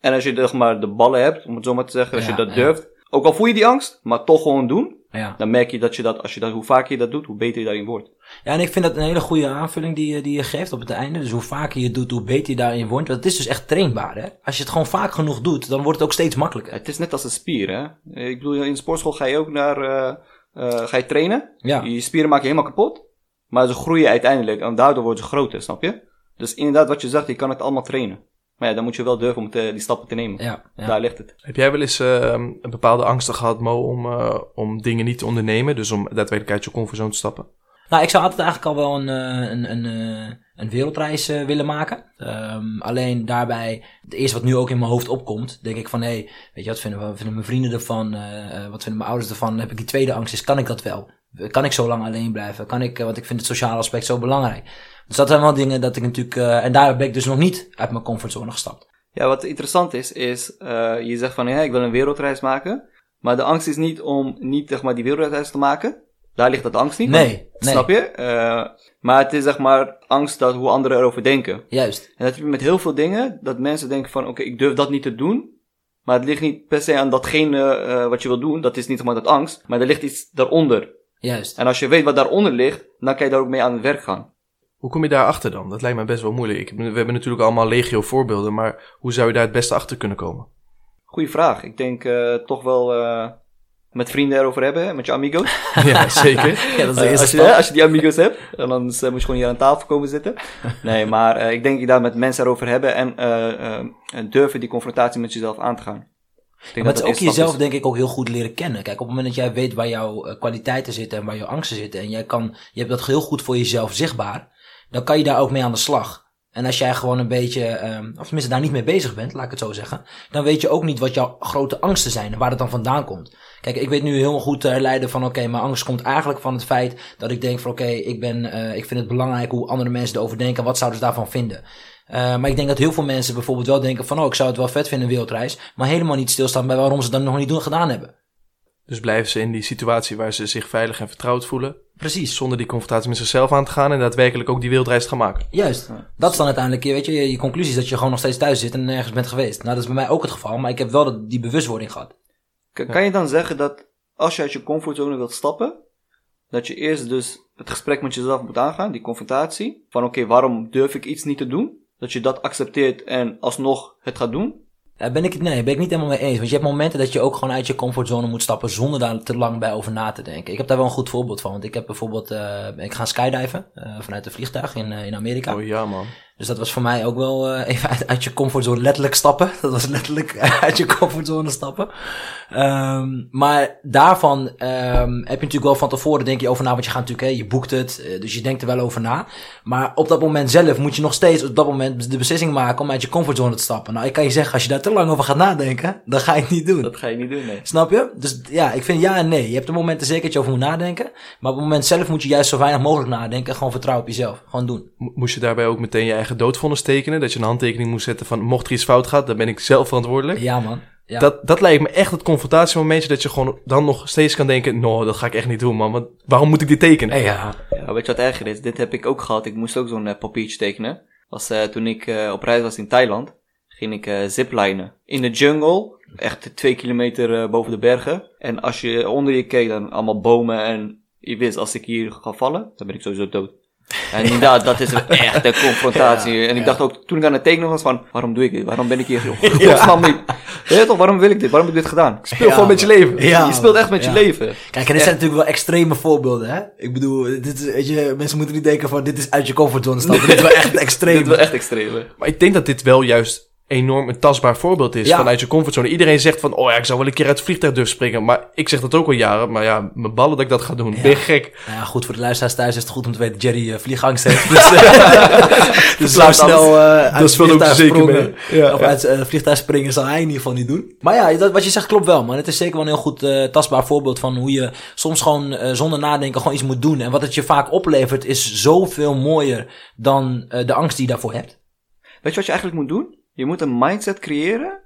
En als je zeg maar, de ballen hebt, om het zo maar te zeggen, als je dat durft. Ook al voel je die angst, maar toch gewoon doen. Ja. Dan merk je dat je dat, als je dat, hoe vaker je dat doet, hoe beter je daarin wordt. ja, en ik vind dat een hele goede aanvulling die, je- die je geeft op het einde. Dus hoe vaker je het doet, hoe beter je daarin wordt. Want het is dus echt trainbaar, hè. Als je het gewoon vaak genoeg doet, dan wordt het ook steeds makkelijker. Het is net als een spier, hè. Ik bedoel, in de sportschool ga je ook naar, eh, ga je trainen. Ja. Je spieren maak je helemaal kapot. Maar ze groeien uiteindelijk en daardoor worden ze groter, snap je? Dus inderdaad, wat je zegt, je kan het allemaal trainen. Maar ja, dan moet je wel durven om te- die stappen te nemen. Ja, ja. Daar ligt het. Heb jij wel eens eh, een bepaalde angsten gehad, Mo, om, eh, om dingen niet te ondernemen? Dus om daadwerkelijk uit je comfortzone te stappen? Nou, ik zou altijd eigenlijk al wel een, eh, een, een, eh, een wereldreis willen maken. Ehm, alleen daarbij, het eerste wat nu ook in mijn hoofd opkomt, denk ik van, hé, hey, weet je, wat vinden, wat vinden mijn vrienden ervan? Wat vinden mijn ouders ervan? Dan heb ik die tweede angst, is kan ik dat wel? Kan ik zo lang alleen blijven? Kan ik, eh, want ik vind het sociale aspect zo belangrijk. Dus dat zijn wel dingen dat ik natuurlijk, eh, en daar ben ik dus nog niet uit mijn comfortzone gestapt. Ja, wat interessant is, is uh, je zegt van ja, ik wil een wereldreis maken. Maar de angst is niet om niet zeg maar, die wereldreis te maken. Daar ligt dat angst niet. Nee. Snap je? Uh, maar het is zeg maar angst dat hoe anderen erover denken. Juist. En dat heb je met heel veel dingen. Dat mensen denken van oké, okay, ik durf dat niet te doen. Maar het ligt niet per se aan datgene wat je wil doen. Dat is niet zeg maar dat angst. Maar er ligt iets daaronder. Juist. En als je weet wat daaronder ligt, dan kan je daar ook mee aan het werk gaan. Hoe kom je daarachter dan? Dat lijkt me best wel moeilijk. Ik, we hebben natuurlijk allemaal legio voorbeelden, maar hoe zou je daar het beste achter kunnen komen? Goeie vraag. Ik denk uh, toch wel uh, met vrienden erover hebben, met je amigos. ja, zeker. ja, dat is de Uh, eerste als, je, als je die amigos hebt, dan moet je gewoon hier aan tafel komen zitten. Nee, maar uh, ik denk je daar met mensen erover hebben en uh, durven die confrontatie met jezelf aan te gaan. Maar het is ook jezelf denk ik ook heel goed leren kennen. Kijk, op het moment dat jij weet waar jouw uh, kwaliteiten zitten en waar jouw angsten zitten en jij kan, je hebt dat heel goed voor jezelf zichtbaar, dan kan je daar ook mee aan de slag. En als jij gewoon een beetje, um, of tenminste daar niet mee bezig bent, laat ik het zo zeggen, dan weet je ook niet wat jouw grote angsten zijn en waar het dan vandaan komt. Kijk, ik weet nu heel goed te herleiden van, oké, okay, mijn angst komt eigenlijk van het feit dat ik denk van, oké, okay, ik ben, uh, ik vind het belangrijk hoe andere mensen erover denken, wat zouden ze daarvan vinden. Uh, maar ik denk dat heel veel mensen bijvoorbeeld wel denken van, oh, ik zou het wel vet vinden, een wereldreis, maar helemaal niet stilstaan bij waarom ze het dan nog niet doen, gedaan hebben. Dus blijven ze in die situatie waar ze zich veilig en vertrouwd voelen. Precies. Zonder die confrontatie met zichzelf aan te gaan en daadwerkelijk ook die wereldreis te gaan maken. Juist. Dat is dan uiteindelijk, weet je, je, je conclusie is dat je gewoon nog steeds thuis zit en nergens bent geweest. Nou, dat is bij mij ook het geval, maar ik heb wel die bewustwording gehad. Kan, kan je dan zeggen dat als je uit je comfortzone wilt stappen, dat je eerst dus het gesprek met jezelf moet aangaan, die confrontatie, van oké, okay, waarom durf ik iets niet te doen? Dat je dat accepteert en alsnog het gaat doen. Daar ben ik het, nee, ben ik niet helemaal mee eens. Want je hebt momenten dat je ook gewoon uit je comfortzone moet stappen zonder daar te lang bij over na te denken. Ik heb daar wel een goed voorbeeld van. Want ik heb bijvoorbeeld, uh, ik ga skydiven uh, vanuit een vliegtuig in, uh, in Amerika. Oh ja, man. Dus dat was voor mij ook wel uh, even uit, uit, je comfortzone letterlijk stappen. Dat was letterlijk uit je comfortzone stappen. Um, maar daarvan um, heb je natuurlijk wel van tevoren denk je over na. Want je gaat natuurlijk, hè, je boekt het. Uh, dus je denkt er wel over na. Maar op dat moment zelf moet je nog steeds op dat moment de beslissing maken om uit je comfortzone te stappen. Nou, ik kan je zeggen, als je daar te lang over gaat nadenken, dan ga je het niet doen. Dat ga je niet doen, nee. Snap je? Dus ja, ik vind ja en nee. Je hebt er momenten zeker dat je over moet nadenken. Maar op het moment zelf moet je juist zo weinig mogelijk nadenken. Gewoon vertrouwen op jezelf. Gewoon doen. Moest je daarbij ook meteen je eigen doodvonnis tekenen? Dat je een handtekening moest zetten van mocht er iets fout gaat, dan ben ik zelf verantwoordelijk? Ja, man. Ja. Dat, dat lijkt me echt het confrontatiemomentje dat je gewoon dan nog steeds kan denken, no, dat ga ik echt niet doen, man. Want waarom moet ik dit tekenen? Ja. ja weet je wat erger is? Dit heb ik ook gehad. Ik moest ook zo'n uh, papiertje tekenen. Was, uh, toen ik uh, op reis was in Thailand, ging ik ziplinen. In de jungle, echt twee kilometer boven de bergen. En als je onder je keek, dan allemaal bomen en je wist, als ik hier ga vallen, dan ben ik sowieso dood. En inderdaad, dat is echt een confrontatie. Ja, en ik ja. dacht ook, toen ik aan het tekenen was van, waarom doe ik dit? Waarom ben ik hier? Godsnaam niet. Weet toch, waarom wil ik dit? Waarom heb ik dit gedaan? Ik speel ja, gewoon met je leven. je speelt echt met je leven. Kijk, en dit zijn natuurlijk wel extreme voorbeelden, hè? Ik bedoel, dit is, weet je, mensen moeten niet denken van, dit is uit je comfortzone stappen. dit is wel echt extreem. dit is wel echt extreem. Maar ik denk dat dit wel juist enorm een tastbaar voorbeeld is ja. vanuit je comfortzone. Iedereen zegt van, oh ja, ik zou wel een keer uit het vliegtuig durven springen. Maar ik zeg dat ook al jaren. Maar ja, mijn ballen dat ik dat ga doen. Ja. Ben je gek? Nou ja, goed, voor de luisteraars thuis is het goed om te weten dat Jerry uh, vliegangst heeft. Dus, uh, dus zo snel uh, uit het vliegtuig springen. Ja, of ja. uit het vliegtuig springen zal hij in ieder geval niet doen. Maar ja, dat, wat je zegt klopt wel, man. Het is zeker wel een heel goed tastbaar voorbeeld van hoe je soms gewoon zonder nadenken gewoon iets moet doen. En wat het je vaak oplevert is zoveel mooier dan de angst die je daarvoor hebt. Weet je wat je eigenlijk moet doen? Je moet een mindset creëren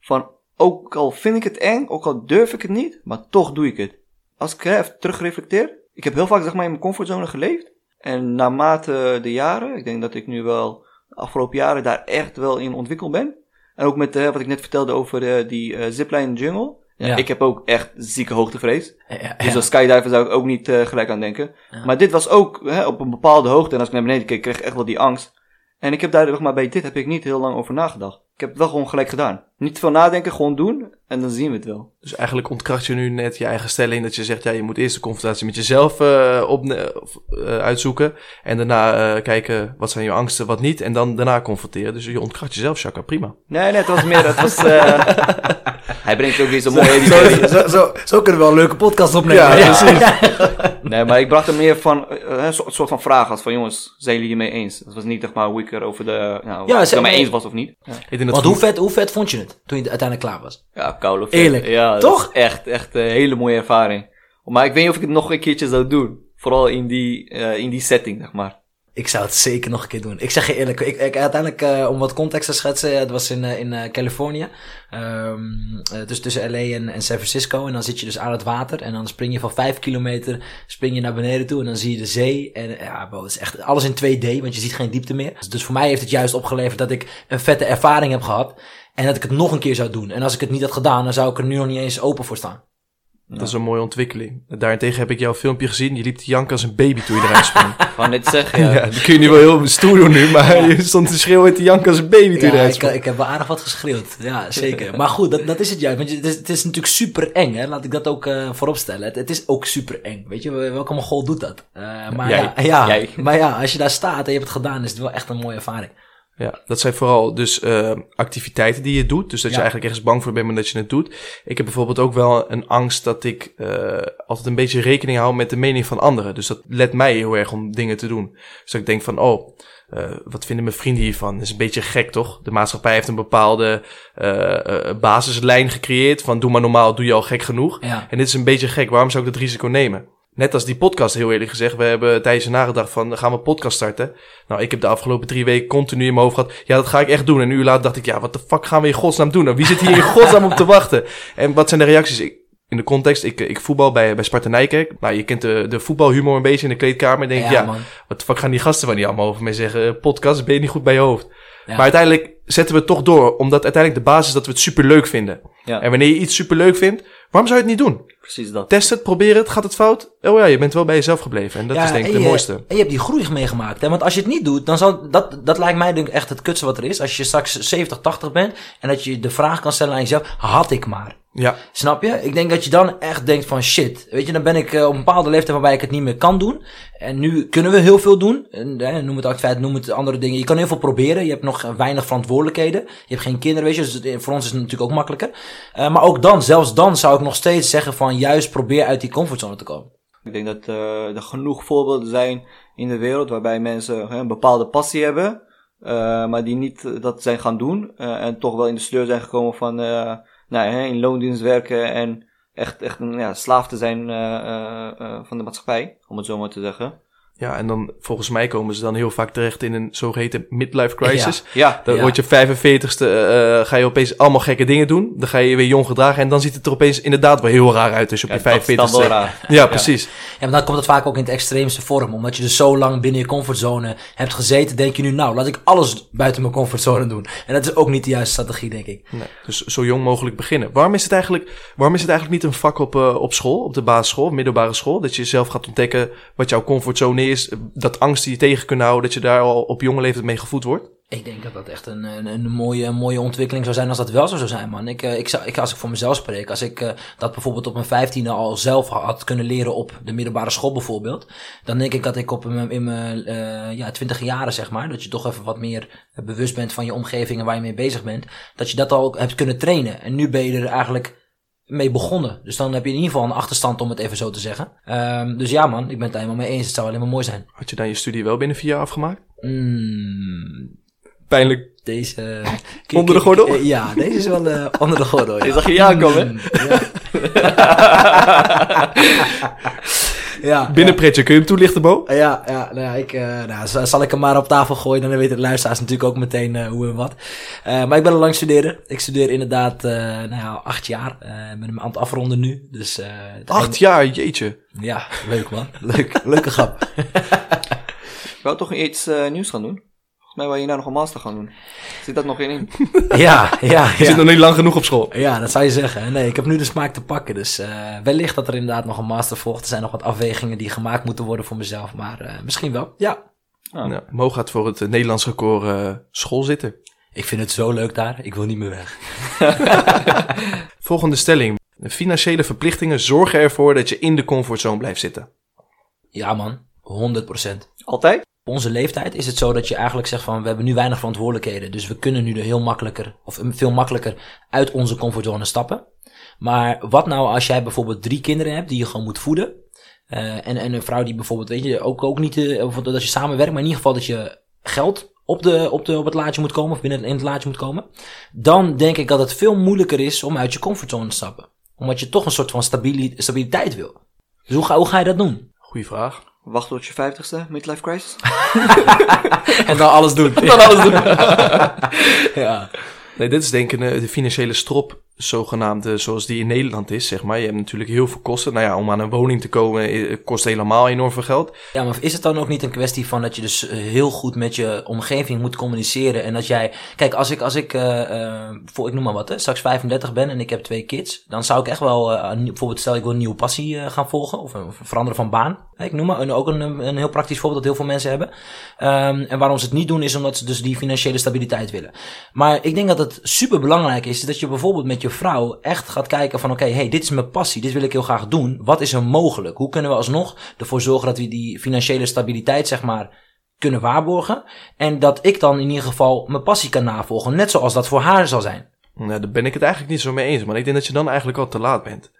van ook al vind ik het eng, ook al durf ik het niet, maar toch doe ik het. Als ik even terugreflecteer, ik heb heel vaak zeg maar in mijn comfortzone geleefd. En naarmate de jaren, ik denk dat ik nu wel de afgelopen jaren daar echt wel in ontwikkeld ben. En ook met wat ik net vertelde over eh, die eh, zipline jungle. Ja. Ik heb ook echt zieke hoogtevrees. Ja, ja, Dus als skydiver zou ik ook niet eh, gelijk aan denken. Maar dit was ook hè, op een bepaalde hoogte. En als ik naar beneden keek, kreeg ik echt wel die angst. En ik heb daar, zeg maar, bij dit heb ik niet heel lang over nagedacht. Ik heb het wel gewoon gelijk gedaan. Niet veel nadenken, gewoon doen. En dan zien we het wel. Dus eigenlijk ontkracht je nu net je eigen stelling dat je zegt, ja, je moet eerst de confrontatie met jezelf eh, op, eh, uitzoeken. En daarna eh, kijken wat zijn je angsten, wat niet. En dan daarna confronteren. Dus je ontkracht jezelf, Chaka, prima. Nee, nee, het was meer, het was... eh, hij brengt ook weer zo'n mooie editie. Zo, zo, zo kunnen we wel een leuke podcast opnemen. Ja, precies. Nee, maar ik bracht er meer van, eh, een soort van vraag als van, jongens, zijn jullie het mee eens? Het was niet, zeg maar, hoe ik er over de, nou, Ja, of ik zeg het mee maar- eens was of niet. Ja, Ik denk dat Want hoe vet, hoe vet vond je het toen je uiteindelijk klaar was? ja koude vet. Eerlijk, Ja, toch? echt, echt een hele mooie ervaring. Maar ik weet niet of ik het nog een keertje zou doen. Vooral in die, eh, in die setting, zeg maar. Ik zou het zeker nog een keer doen. Ik zeg je eerlijk, ik, ik, uiteindelijk, eh, om wat context te schetsen, het was in, eh, in eh, Californië. Eh, dus tussen LA en, en San Francisco. En dan zit je dus aan het water. En dan spring je van vijf kilometer spring je naar beneden toe. En dan zie je de zee. En ja, bro, het is echt alles in 2D, want je ziet geen diepte meer. Dus voor mij heeft het juist opgeleverd dat ik een vette ervaring heb gehad. En dat ik het nog een keer zou doen. En als ik het niet had gedaan, dan zou ik er nu nog niet eens open voor staan. Dat is een mooie ontwikkeling. Daarentegen heb ik jouw filmpje gezien. Je liep te janken als een baby toen je eruit sprong. Van dit zeggen, ja. ja. dat kun je nu wel heel stoer doen nu. Maar je stond te schreeuwen en te janken als een baby toen je eruit ik, sprong. ik heb wel aardig wat geschreeuwd. Ja, zeker. maar goed, dat, dat is het juist. Want het is, het is natuurlijk super eng, hè. Laat ik dat ook eh vooropstellen. Het, het is ook super eng. Weet je, welke mogol doet dat? Eh, maar, Jij. ja, ja, Jij. maar ja, als je daar staat en je hebt het gedaan, is het wel echt een mooie ervaring. Ja, dat zijn vooral dus eh, activiteiten die je doet. Dus dat je eigenlijk ergens bang voor bent, maar dat je het doet. Ik heb bijvoorbeeld ook wel een angst dat ik eh, altijd een beetje rekening hou met de mening van anderen. Dus dat let mij heel erg om dingen te doen. Dus dat ik denk van, oh, eh, wat vinden mijn vrienden hiervan? Dat is een beetje gek, toch? De maatschappij heeft een bepaalde basislijn gecreëerd van doe maar normaal, doe je al gek genoeg. Ja. En dit is een beetje gek, waarom zou ik dat risico nemen? Net als die podcast, heel eerlijk gezegd. We hebben tijdens je nagedacht van, gaan we een podcast starten? Nou, ik heb de afgelopen drie weken continu in mijn hoofd gehad. Ja, dat ga ik echt doen. En een uur later dacht ik, ja, wat de fuck gaan we in godsnaam doen? Nou, wie zit hier in godsnaam op te wachten? En wat zijn de reacties? Ik, in de context, ik, ik voetbal bij, bij Sparta Nijkerk. Nou, je kent de, de voetbalhumor een beetje in de kleedkamer. En denk ja, man. wat de fuck gaan die gasten van die allemaal over mij zeggen? Podcast, ben je niet goed bij je hoofd? Ja. Maar uiteindelijk zetten we het toch door. Omdat uiteindelijk de basis is dat we het superleuk vinden. Ja. En wanneer je iets superleuk vindt, waarom zou je het niet doen? Precies dat. Test het, probeer het, gaat het fout? Oh ja, je bent wel bij jezelf gebleven. En dat Ja, is denk ik de je- mooiste. En je hebt die groei meegemaakt. Hè? Want als je het niet doet, dan zal dat, dat lijkt mij denk ik echt het kutste wat er is. Als je straks 70, 80 bent en dat je de vraag kan stellen aan jezelf, had ik maar. Ja, Snap je? Ik denk dat je dan echt denkt van shit. Weet je, dan ben ik eh, op een bepaalde leeftijd waarbij ik het niet meer kan doen. En nu kunnen we heel veel doen. En, eh, noem het activiteit, noem het andere dingen. Je kan heel veel proberen. Je hebt nog weinig verantwoordelijkheden. Je hebt geen kinderen, weet je. Dus voor ons is het natuurlijk ook makkelijker. Eh, maar ook dan, zelfs dan zou ik nog steeds zeggen van juist probeer uit die comfortzone te komen. Ik denk dat eh, er genoeg voorbeelden zijn in de wereld waarbij mensen een bepaalde passie hebben, eh, maar die niet eh, dat zijn gaan doen en toch wel in de sleur zijn gekomen van nou, in loondienst werken en echt, echt een ja, slaaf te zijn van de maatschappij, om het zo maar te zeggen. Ja, en dan volgens mij komen ze dan heel vaak terecht in een zogeheten midlife crisis. Ja, Dan Ja. word je 45ste, eh, ga je opeens allemaal gekke dingen doen. Dan ga je je weer jong gedragen en dan ziet het er opeens inderdaad wel heel raar uit als je op ja je dat is dan 45ste... wel raar. Ja, precies. Ja, maar dan komt het vaak ook in het extreemste vorm. Omdat je dus zo lang binnen je comfortzone hebt gezeten, denk je nu, nou, laat ik alles buiten mijn comfortzone doen. En dat is ook niet de juiste strategie, denk ik. Nee, dus zo jong mogelijk beginnen. Waarom is het eigenlijk, waarom is het eigenlijk niet een vak op, eh, op school, op de basisschool, middelbare school? Dat je zelf gaat ontdekken wat jouw comfortzone is, dat angst die je tegen kunt houden, dat je daar al op jonge leeftijd mee gevoed wordt? Ik denk dat dat echt een, een, een mooie, mooie ontwikkeling zou zijn als dat wel zo zou zijn, man. Ik, eh, ik, zou, ik, als ik voor mezelf spreek, als ik eh, dat bijvoorbeeld op mijn vijftiende al zelf had kunnen leren op de middelbare school bijvoorbeeld, dan denk ik dat ik op mijn, in mijn eh, ja, twintig jaren, zeg maar, dat je toch even wat meer bewust bent van je omgeving en waar je mee bezig bent, dat je dat al hebt kunnen trainen. En nu ben je er eigenlijk mee begonnen. Dus dan heb je in ieder geval een achterstand, om het even zo te zeggen. Ehm, dus ja, man, ik ben het er helemaal mee eens. Het zou alleen maar mooi zijn. Had je dan je studie wel binnen vier jaar afgemaakt? Mm, Pijnlijk. Deze. Onder de gordel? Eh, Ja, deze is wel eh, onder de gordel. Ja. Je zag je aankomen, hè? Mm, ja. Ja, Binnenpretje, kun je hem toelichten, Bo? Ja, ja, nou ja ik, uh, nou, zal, zal ik hem maar op tafel gooien. Dan weten de luisteraars natuurlijk ook meteen uh, hoe en wat. Uh, maar ik ben al lang studeren. Ik studeer inderdaad nou ja, acht jaar. Ik ben hem aan het afronden nu. Dus, acht jaar, jeetje. Ja, leuk man. Leuk, leuke grap. Ik wou toch iets nieuws gaan doen? Volgens mij wou je nou nog een master gaan doen. Zit dat nog in? ja, ja, ja. Je zit nog niet lang genoeg op school. Ja, dat zou je zeggen. Nee, ik heb nu de smaak te pakken. Dus uh, wellicht dat er inderdaad nog een master volgt. Er zijn nog wat afwegingen die gemaakt moeten worden voor mezelf. Maar uh, misschien wel, ja. Oh. Ja, Mo gaat voor het Nederlands record uh, school zitten. Ik vind het zo leuk daar. Ik wil niet meer weg. Volgende stelling. De financiële verplichtingen zorgen ervoor dat je in de comfortzone blijft zitten. Ja man, 100%. Altijd? Onze leeftijd is het zo dat je eigenlijk zegt van we hebben nu weinig verantwoordelijkheden. Dus we kunnen nu er heel makkelijker of veel makkelijker uit onze comfortzone stappen. Maar wat nou als jij bijvoorbeeld drie kinderen hebt die je gewoon moet voeden. Uh, en, en een vrouw die bijvoorbeeld, weet je, ook, ook niet, uh, dat je samenwerkt, maar in ieder geval dat je geld op, de, op, de, op het laadje moet komen, of binnen in het laadje moet komen. Dan denk ik dat het veel moeilijker is om uit je comfortzone te stappen. Omdat je toch een soort van stabiliteit wil. Dus hoe ga, hoe ga je dat doen? Goeie vraag. Wachten tot je vijftigste, midlife crisis. en dan alles doen. dan alles doen. ja. Nee, dit is denk ik de financiële strop zogenaamde zoals die in Nederland is, zeg maar. Je hebt natuurlijk heel veel kosten. Nou ja, om aan een woning te komen eh, kost helemaal enorm veel geld. Ja, maar is het dan ook niet een kwestie van dat je dus eh, heel goed met je omgeving moet communiceren en dat jij... Kijk, als ik, als ik uh, voor, ik noem maar wat, hè, straks 35 ben en ik heb twee kids, dan zou ik echt wel, bijvoorbeeld stel ik wil een nieuwe passie gaan volgen of, of veranderen van baan. Ik noem maar een, ook een, een heel praktisch voorbeeld dat heel veel mensen hebben. Um, en waarom ze het niet doen is omdat ze dus die financiële stabiliteit willen. Maar ik denk dat het super belangrijk is dat je bijvoorbeeld met je vrouw echt gaat kijken van oké, hey, dit is mijn passie, dit wil ik heel graag doen. Wat is er mogelijk? Hoe kunnen we alsnog ervoor zorgen dat we die financiële stabiliteit zeg maar kunnen waarborgen? En dat ik dan in ieder geval mijn passie kan navolgen, net zoals dat voor haar zal zijn. Nou, daar ben ik het eigenlijk niet zo mee eens, maar ik denk dat je dan eigenlijk al te laat bent.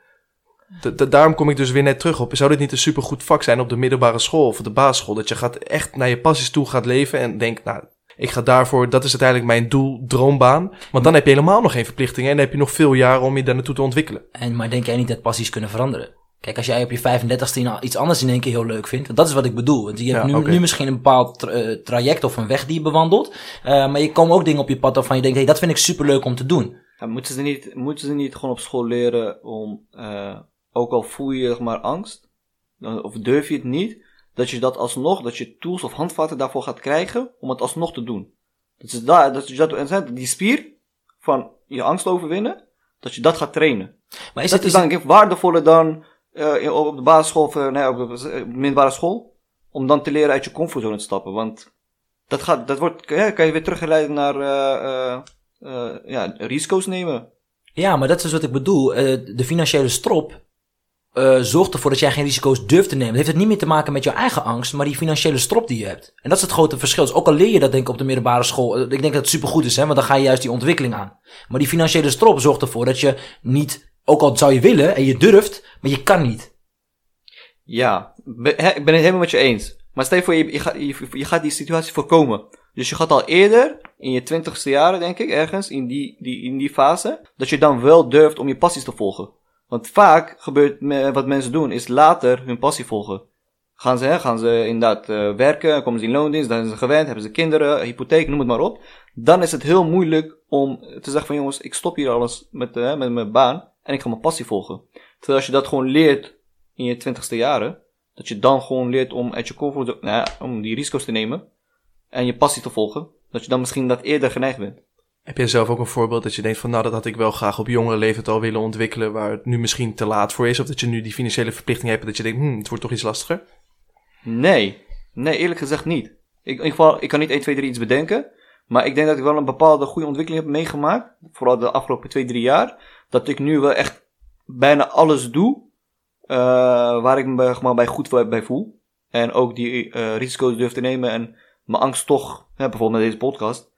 daarom kom ik dus weer net terug op. Zou dit niet een supergoed vak zijn op de middelbare school of de basisschool? Dat je gaat echt naar je passies toe gaat leven en denkt, nou, ik ga daarvoor, dat is uiteindelijk mijn doel, droombaan. Want dan heb je helemaal nog geen verplichtingen en dan heb je nog veel jaren om je daar naartoe te ontwikkelen. En, maar denk jij niet dat passies kunnen veranderen? Kijk, als jij op je 35ste iets anders in één keer heel leuk vindt, want dat is wat ik bedoel. Want je hebt nu, nu, misschien een bepaald tra traject of een weg die je bewandelt, uh, maar je komen ook dingen op je pad waarvan je denkt, hé, hey, dat vind ik super leuk om te doen. Ja, moeten, ze niet, moeten ze niet gewoon op school leren om, uh, ook al voel je maar angst, of durf je het niet, dat je dat alsnog, dat je tools of handvatten daarvoor gaat krijgen om het alsnog te doen. Dat is daar, dat is dat, die spier van je angst overwinnen, dat je dat gaat trainen. Maar is dat het, is dan waardevoller dan uh, op de basisschool of uh, nee, op de middelbare school, om dan te leren uit je comfortzone te stappen. Want dat, gaat, dat wordt, ja, kan je weer teruggeleiden naar uh, ja, risico's nemen. Ja, maar dat is wat ik bedoel. de financiële strop uh, zorgt ervoor dat jij geen risico's durft te nemen. Het heeft het niet meer te maken met jouw eigen angst, maar die financiële strop die je hebt. En dat is het grote verschil. Dus ook al leer je dat denk ik op de middelbare school. Uh, ik denk dat het supergoed is, hè, want dan ga je juist die ontwikkeling aan. Maar die financiële strop zorgt ervoor dat je niet, ook al zou je willen en je durft, maar je kan niet. Ja, ik ben het helemaal met je eens. Maar stel je voor, je, je, gaat, je, je gaat die situatie voorkomen. Dus je gaat al eerder, in je twintigste jaren denk ik, ergens, in die, die, in die fase, dat je dan wel durft om je passies te volgen. Want vaak gebeurt wat mensen doen, is later hun passie volgen. Gaan ze, hè, gaan ze inderdaad uh, werken, komen ze in loondienst, dan zijn ze gewend, hebben ze kinderen, hypotheek, noem het maar op. Dan is het heel moeilijk om te zeggen van jongens, ik stop hier alles met, uh, met mijn baan en ik ga mijn passie volgen. Terwijl als je dat gewoon leert in je twintigste jaren, dat je dan gewoon leert om uit je comfort, nou ja, om die risico's te nemen en je passie te volgen, dat je dan misschien dat eerder geneigd bent. Heb jij zelf ook een voorbeeld dat je denkt van nou dat had ik wel graag op jongere leeftijd al willen ontwikkelen waar het nu misschien te laat voor is of dat je nu die financiële verplichting hebt dat je denkt hm, het wordt toch iets lastiger? Nee, nee eerlijk gezegd niet. Ik, in ieder geval, ik kan niet 1, 2, 3 iets bedenken, maar ik denk dat ik wel een bepaalde goede ontwikkeling heb meegemaakt, vooral de afgelopen 2, 3 jaar, dat ik nu wel echt bijna alles doe uh, waar ik me maar, bij goed bij voel. En ook die uh, risico's durf te nemen en mijn angst toch, bijvoorbeeld met deze podcast,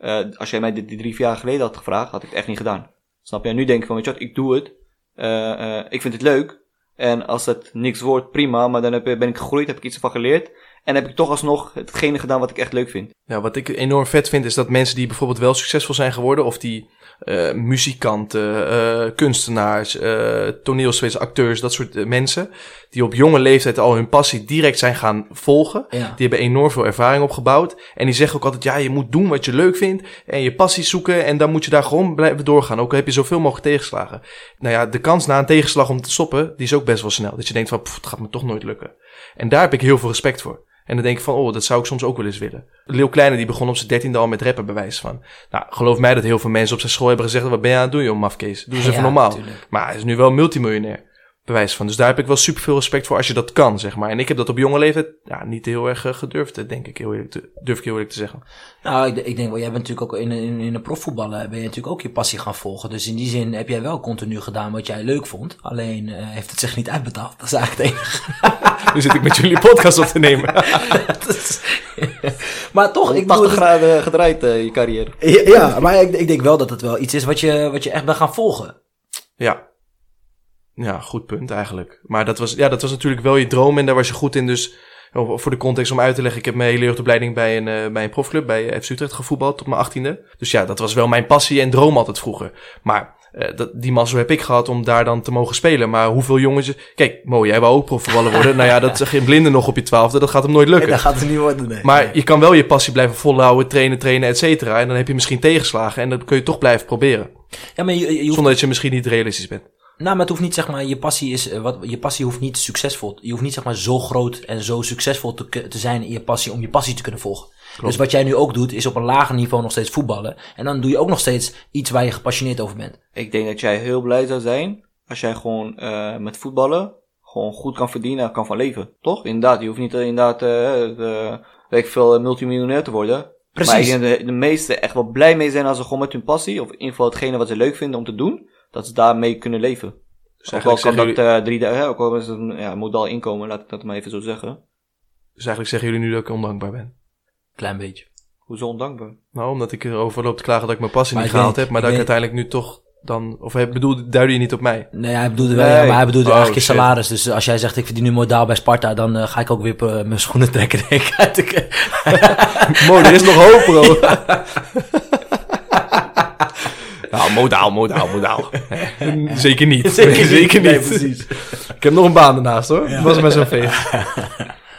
uh, als jij mij dit, drie, jaar geleden had gevraagd, had ik het echt niet gedaan. Snap je? Nu denk ik van, weet je ik doe het. Uh, uh, ik vind het leuk. En als het niks wordt, prima. Maar dan heb, ben ik gegroeid, heb ik iets ervan geleerd. En heb ik toch alsnog hetgene gedaan wat ik echt leuk vind. Ja, wat ik enorm vet vind, is dat mensen die bijvoorbeeld wel succesvol zijn geworden, of die eh, muzikanten, eh, kunstenaars, toneelspelers, acteurs, dat soort mensen. Die op jonge leeftijd al hun passie direct zijn gaan volgen. Ja. Die hebben enorm veel ervaring opgebouwd. En die zeggen ook altijd, ja, je moet doen wat je leuk vindt. En je passie zoeken. En dan moet je daar gewoon blijven doorgaan. Ook al heb je zoveel mogelijk tegenslagen. Nou ja, de kans na een tegenslag om te stoppen, die is ook best wel snel. Dat je denkt van, pff, het gaat me toch nooit lukken. En daar heb ik heel veel respect voor. En dan denk ik van, oh, dat zou ik soms ook wel eens willen. Leeuw Kleine, die begon op zijn dertiende al met rappen, bewijs van. Nou, geloof mij dat heel veel mensen op zijn school hebben gezegd, wat ben je aan het doen, joh, mafkees? Doe eens even normaal. Maar hij is nu wel multimiljonair. Bewijs van. Dus daar heb ik wel super veel respect voor als je dat kan, zeg maar. En ik heb dat op jonge leeftijd ja, niet heel erg eh, gedurfd, eh, denk ik, heel eerlijk te, durf ik heel eerlijk te zeggen. Nou, ik, ik denk wel, jij bent natuurlijk ook in, in, in de profvoetballen ben je natuurlijk ook je passie gaan volgen. Dus in die zin heb jij wel continu gedaan wat jij leuk vond. Alleen eh, heeft het zich niet uitbetaald. Dat is eigenlijk het enige. Nu zit ik met jullie podcast op te nemen. Is- maar toch, ik 80 bedoel, graden gedraaid eh, je carrière. Ja, ja, maar ik, ik denk wel dat het wel iets is wat je, wat je echt bent gaan volgen. Ja. Ja, goed punt eigenlijk. Maar dat was, ja, dat was natuurlijk wel je droom en daar was je goed in. Dus voor de context om uit te leggen, ik heb mijn hele jeugdopleiding bij een, eh, bij een profclub, bij FC Utrecht gevoetbald tot mijn achttiende. Dus ja, dat was wel mijn passie en droom altijd vroeger. Maar eh, dat, die mazzel heb ik gehad om daar dan te mogen spelen. Maar hoeveel jongens... Kijk, mooi, jij wou ook profvoetballer worden. nou ja, dat is geen blinde nog op je twaalfde. Dat gaat hem nooit lukken. dat gaat het niet worden, nee. Maar je kan wel je passie blijven volhouden, trainen, trainen, et cetera. En dan heb je misschien tegenslagen en dan kun je toch blijven proberen. ja, maar je, je hoeft Zonder dat je misschien niet realistisch bent. Nou, maar het hoeft niet, zeg maar, je passie is, eh, wat, je passie hoeft niet succesvol, je hoeft niet, zeg maar, zo groot en zo succesvol te, te zijn in je passie om je passie te kunnen volgen. Dus wat jij nu ook doet, is op een lager niveau nog steeds voetballen. En dan doe je ook nog steeds iets waar je gepassioneerd over bent. Ik denk dat jij heel blij zou zijn als jij gewoon eh, met voetballen gewoon goed kan verdienen en kan van leven. Toch? Inderdaad, je hoeft niet eh, inderdaad, eh weet ik veel, multimiljonair te worden. Precies. Maar ik denk dat de, de meesten echt wel blij mee zijn als ze gewoon met hun passie, of in ieder geval hetgene wat ze leuk vinden om te doen, dat ze daarmee kunnen leven. Dus ook al kan dat jullie, eh drie dagen, ook al is het een ja, modaal inkomen, laat ik dat maar even zo zeggen. dus eigenlijk zeggen jullie nu dat ik ondankbaar ben. Klein beetje. Hoezo ondankbaar? Nou, omdat ik erover loop te klagen dat ik mijn passie Maar niet gehaald heb. Maar ik dat ik uiteindelijk nu toch dan... Of hij bedoelde, duidde je niet op mij. Nee, hij bedoelde wel, Nee. maar hij bedoelde Oh, eigenlijk je salaris. Dus als jij zegt, ik verdien nu modaal bij Sparta, dan eh, ga ik ook weer eh, mijn schoenen trekken, denk ik. Mooi, er is nog hoop, bro. nou, modaal, modaal, modaal. Zeker niet. Zeker, Nee, niet. precies. Ik heb nog een baan ernaast, hoor. Dat was met zo'n feest.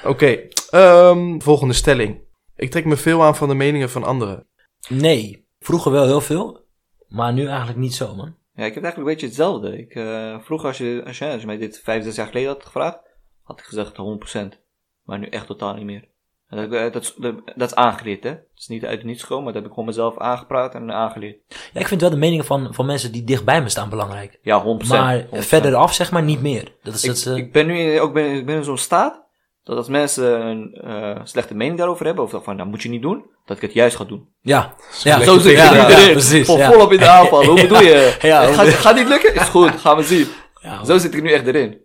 Oké, ehm, volgende stelling. Ik trek me veel aan van de meningen van anderen. Nee, vroeger wel heel veel, maar nu eigenlijk niet zo, man. Ja, ik heb eigenlijk een beetje hetzelfde. Ik, eh, vroeger, als je, als, je, als je mij dit vijf, zes jaar geleden had gevraagd, had ik gezegd 100%. Maar nu echt totaal niet meer. En dat, eh, dat, is- dat, dat is aangeleerd, hè. Het is niet uit het niets gekomen, maar dat heb ik gewoon mezelf aangepraat en aangeleerd. Ja, ik vind wel de meningen van, van mensen die dicht bij me staan belangrijk. Ja, 100%. Maar 100%. verderaf zeg maar niet meer. Dat is, dat is, Ik, eh, ik ben nu ook ben, ik ben in zo'n staat dat als mensen een eh, slechte mening daarover hebben, of van, dat moet je niet doen, dat ik het juist ga doen. ja, ja, Zo zit ik ja, er precies. Vol, ja. Volop in de aanval. Hoe bedoel je? Ja, Het gaat, gaat niet lukken? Is goed, gaan we zien. Ja, Zo zit ik nu echt erin.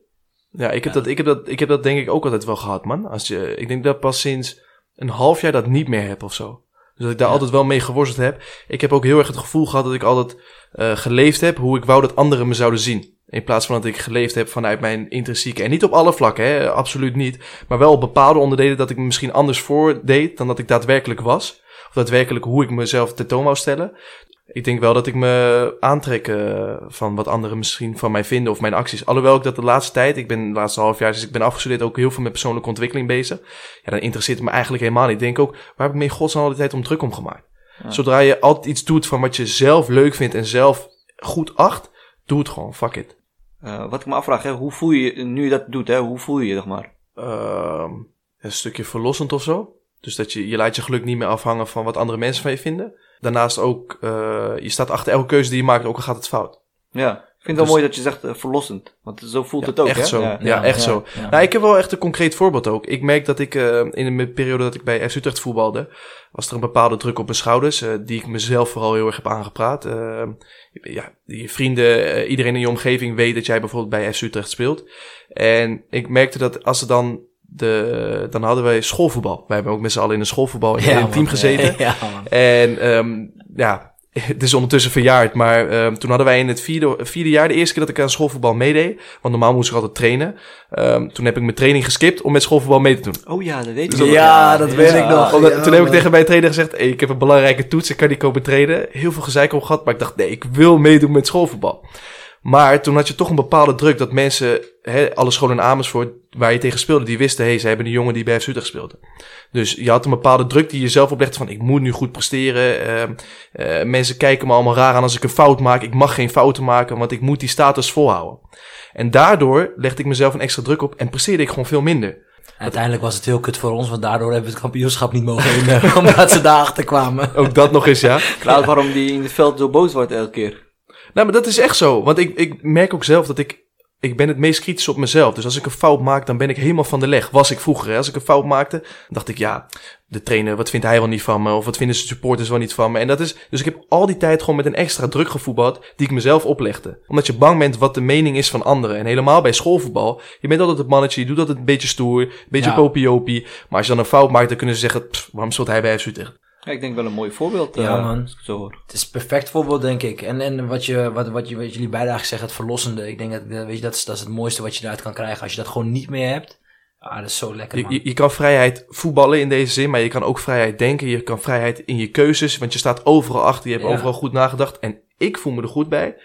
Ja, ik heb, Dat, ik, heb dat, ik heb dat denk ik ook altijd wel gehad, man. Als je, ik denk dat pas sinds een half jaar dat niet meer heb of zo. Dus dat ik daar Ja. altijd wel mee geworsteld heb. Ik heb ook heel erg het gevoel gehad dat ik altijd eh, geleefd heb hoe ik wou dat anderen me zouden zien. In plaats van dat ik geleefd heb vanuit mijn intrinsieke. En niet op alle vlakken, hè, absoluut niet. Maar wel op bepaalde onderdelen dat ik me misschien anders voordeed dan dat ik daadwerkelijk was. Of daadwerkelijk hoe ik mezelf tentoon wou stellen. Ik denk wel dat ik me aantrek eh, van wat anderen misschien van mij vinden of mijn acties. Alhoewel ik dat de laatste tijd, ik ben de laatste half jaar, dus ik ben afgestudeerd ook heel veel met persoonlijke ontwikkeling bezig. Ja, dan interesseert het me eigenlijk helemaal niet. Ik denk ook, waar heb ik me in godsnaam al die tijd om druk om gemaakt? Ja. Zodra je altijd iets doet van wat je zelf leuk vindt en zelf goed acht, doe het gewoon, fuck it. Eh, wat ik me afvraag, hè, hoe voel je je, nu je dat doet, hè, hoe voel je je, zeg maar? Ehm, een stukje verlossend of zo. Dus dat je, je laat je geluk niet meer afhangen van wat andere mensen van je vinden. Daarnaast ook, eh, je staat achter elke keuze die je maakt, ook al gaat het fout. Ja, ik vind het Dus- wel mooi dat je zegt eh, verlossend. Want zo voelt Ja, het ook, echt hè? zo. Ja. Ja, echt zo. Nou, ik heb wel echt een concreet voorbeeld ook. Ik merk dat ik eh, in de periode dat ik bij FC Utrecht voetbalde, was er een bepaalde druk op mijn schouders, die ik mezelf vooral heel erg heb aangepraat. Ja, je vrienden, iedereen in je omgeving weet dat jij bijvoorbeeld bij FC Utrecht speelt. En ik merkte dat als er dan de, dan hadden wij schoolvoetbal. Wij hebben ook met z'n allen in een schoolvoetbal in Ja, een man. team gezeten. Ja. En ehm, ja, het is ondertussen verjaard, maar ehm, toen hadden wij in het vierde, vierde jaar de eerste keer dat ik aan schoolvoetbal meedeed. Want normaal moest ik altijd trainen. Ehm, toen heb ik mijn training geskipt om met schoolvoetbal mee te doen. Oh ja, dat weet ik Ja, nog. ja, dat weet ik nog. Omdat- Ja, toen heb ik tegen mijn trainer gezegd, hey, ik heb een belangrijke toets, ik kan niet komen trainen. Heel veel gezeik om gehad, maar ik dacht, nee, ik wil meedoen met schoolvoetbal. Maar toen had je toch een bepaalde druk dat mensen, hè, alle scholen in Amersfoort, waar je tegen speelde, die wisten, hé, hey, ze hebben een jongen die bij FC Utrecht speelde. Dus je had een bepaalde druk die je zelf oplegde van, ik moet nu goed presteren. Ehm, eh, mensen kijken me allemaal raar aan als ik een fout maak. Ik mag geen fouten maken, want ik moet die status volhouden. En daardoor legde ik mezelf een extra druk op en presteerde ik gewoon veel minder. Uiteindelijk was het heel kut voor ons, want daardoor hebben we het kampioenschap niet mogen winnen. omdat ze daarachter kwamen. Ook dat nog eens, ja. Klaar waarom die in het veld zo boos wordt elke keer. Nou, maar dat is echt zo. Want ik, ik merk ook zelf dat ik... Ik ben het meest kritisch op mezelf. Dus als ik een fout maak, dan ben ik helemaal van de leg. Was ik vroeger. Hè? Als ik een fout maakte, dacht ik, ja, de trainer, wat vindt hij wel niet van me? Of wat vinden de supporters wel niet van me? En dat is, dus ik heb al die tijd gewoon met een extra druk gevoetbald, die ik mezelf oplegde. Omdat je bang bent wat de mening is van anderen. En helemaal bij schoolvoetbal, je bent altijd het mannetje, je doet altijd een beetje stoer, een beetje Ja. popiopie. Maar als je dan een fout maakt, dan kunnen ze zeggen, "Pff, waarom speelt hij bij FC Utrecht? Ja, ik denk wel een mooi voorbeeld. Ja, eh, man. Als ik het zo hoor. Het is een perfect voorbeeld, denk ik. En, en wat, je, wat, wat, je, wat jullie beide eigenlijk zeggen, het verlossende. Ik denk dat, eh, weet je, dat, is, dat is het mooiste wat je eruit kan krijgen. Als je dat gewoon niet meer hebt. Ah, dat is zo lekker, Je, man. je, je kan vrijheid voetballen in deze zin, maar je kan ook vrijheid denken. Je kan vrijheid in je keuzes, want je staat overal achter. Je hebt Ja. overal goed nagedacht. En ik voel me er goed bij.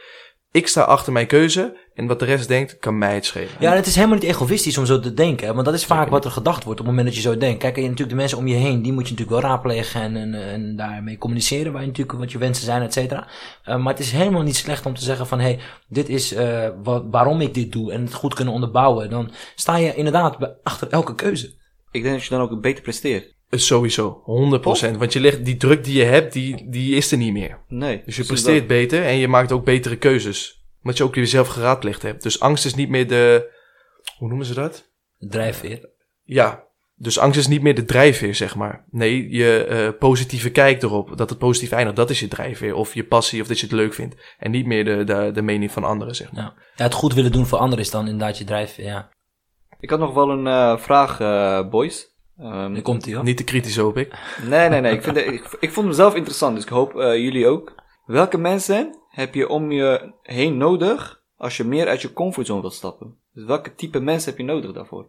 Ik sta achter mijn keuze. En wat de rest denkt, kan mij het schelen. Ja, en het is helemaal niet egoïstisch om zo te denken. hè, Want dat is vaak wat er gedacht wordt op het moment dat je zo denkt. Kijk, en je natuurlijk de mensen om je heen, die moet je natuurlijk wel raadplegen en, en, en daarmee communiceren. Waar je natuurlijk wat je wensen zijn, et cetera. Eh, maar het is helemaal niet slecht om te zeggen van, hé, hey, dit is eh, wat, waarom ik dit doe. En het goed kunnen onderbouwen. Dan sta je inderdaad achter elke keuze. Ik denk dat je dan ook beter presteert. Eh, Sowieso, 100%. Want je legt die druk die je hebt, die, die is er niet meer. Nee. Dus je precies presteert beter en je maakt ook betere keuzes. Omdat je ook jezelf geraadpleegd hebt. Dus angst is niet meer de... Hoe noemen ze dat? Drijfveer. Ja, dus angst is niet meer de drijfveer, zeg maar. Nee, je eh, positieve kijk erop, dat het positief eindigt, dat is je drijfveer. Of je passie, of dat je het leuk vindt. En niet meer de, de, de mening van anderen, zeg maar. Ja. ja, het goed willen doen voor anderen is dan inderdaad je drijfveer, ja. Ik had nog wel een eh, vraag, eh, boys. Ehm, Nu komt hoor. Niet te kritisch, hoop ik. nee, nee, nee. Ik, vind, ik, ik vond hem zelf interessant, dus ik hoop eh, jullie ook. Welke mensen heb je om je heen nodig als je meer uit je comfortzone wilt stappen? Dus welke type mensen heb je nodig daarvoor?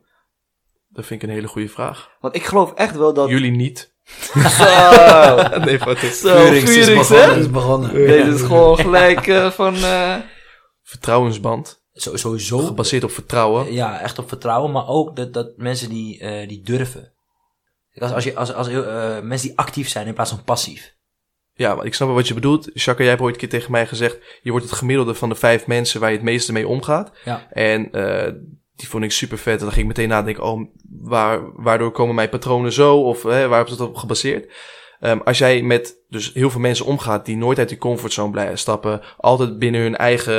Dat vind ik een hele goede vraag. Want ik geloof echt wel dat... Jullie niet. Zo, nee, wat is zo, Vurings is begonnen, is begonnen. Deze is gewoon gelijk eh, van... eh, Vertrouwensband. Zo, sowieso. Gebaseerd op vertrouwen. Ja, echt op vertrouwen, maar ook dat, dat mensen die, eh, die durven. Als, als, je, als, als eh, mensen die actief zijn in plaats van passief. Ja, maar ik snap wel wat je bedoelt. Chaka, jij hebt ooit een keer tegen mij gezegd... je wordt het gemiddelde van de vijf mensen waar je het meeste mee omgaat. Ja. En eh, die vond ik super vet. En dan ging ik meteen nadenken... oh, waar, waardoor komen mijn patronen zo? Of hè, waar is dat op gebaseerd? Ehm, als jij met dus heel veel mensen omgaat... die nooit uit die comfortzone blijven stappen... altijd binnen hun eigen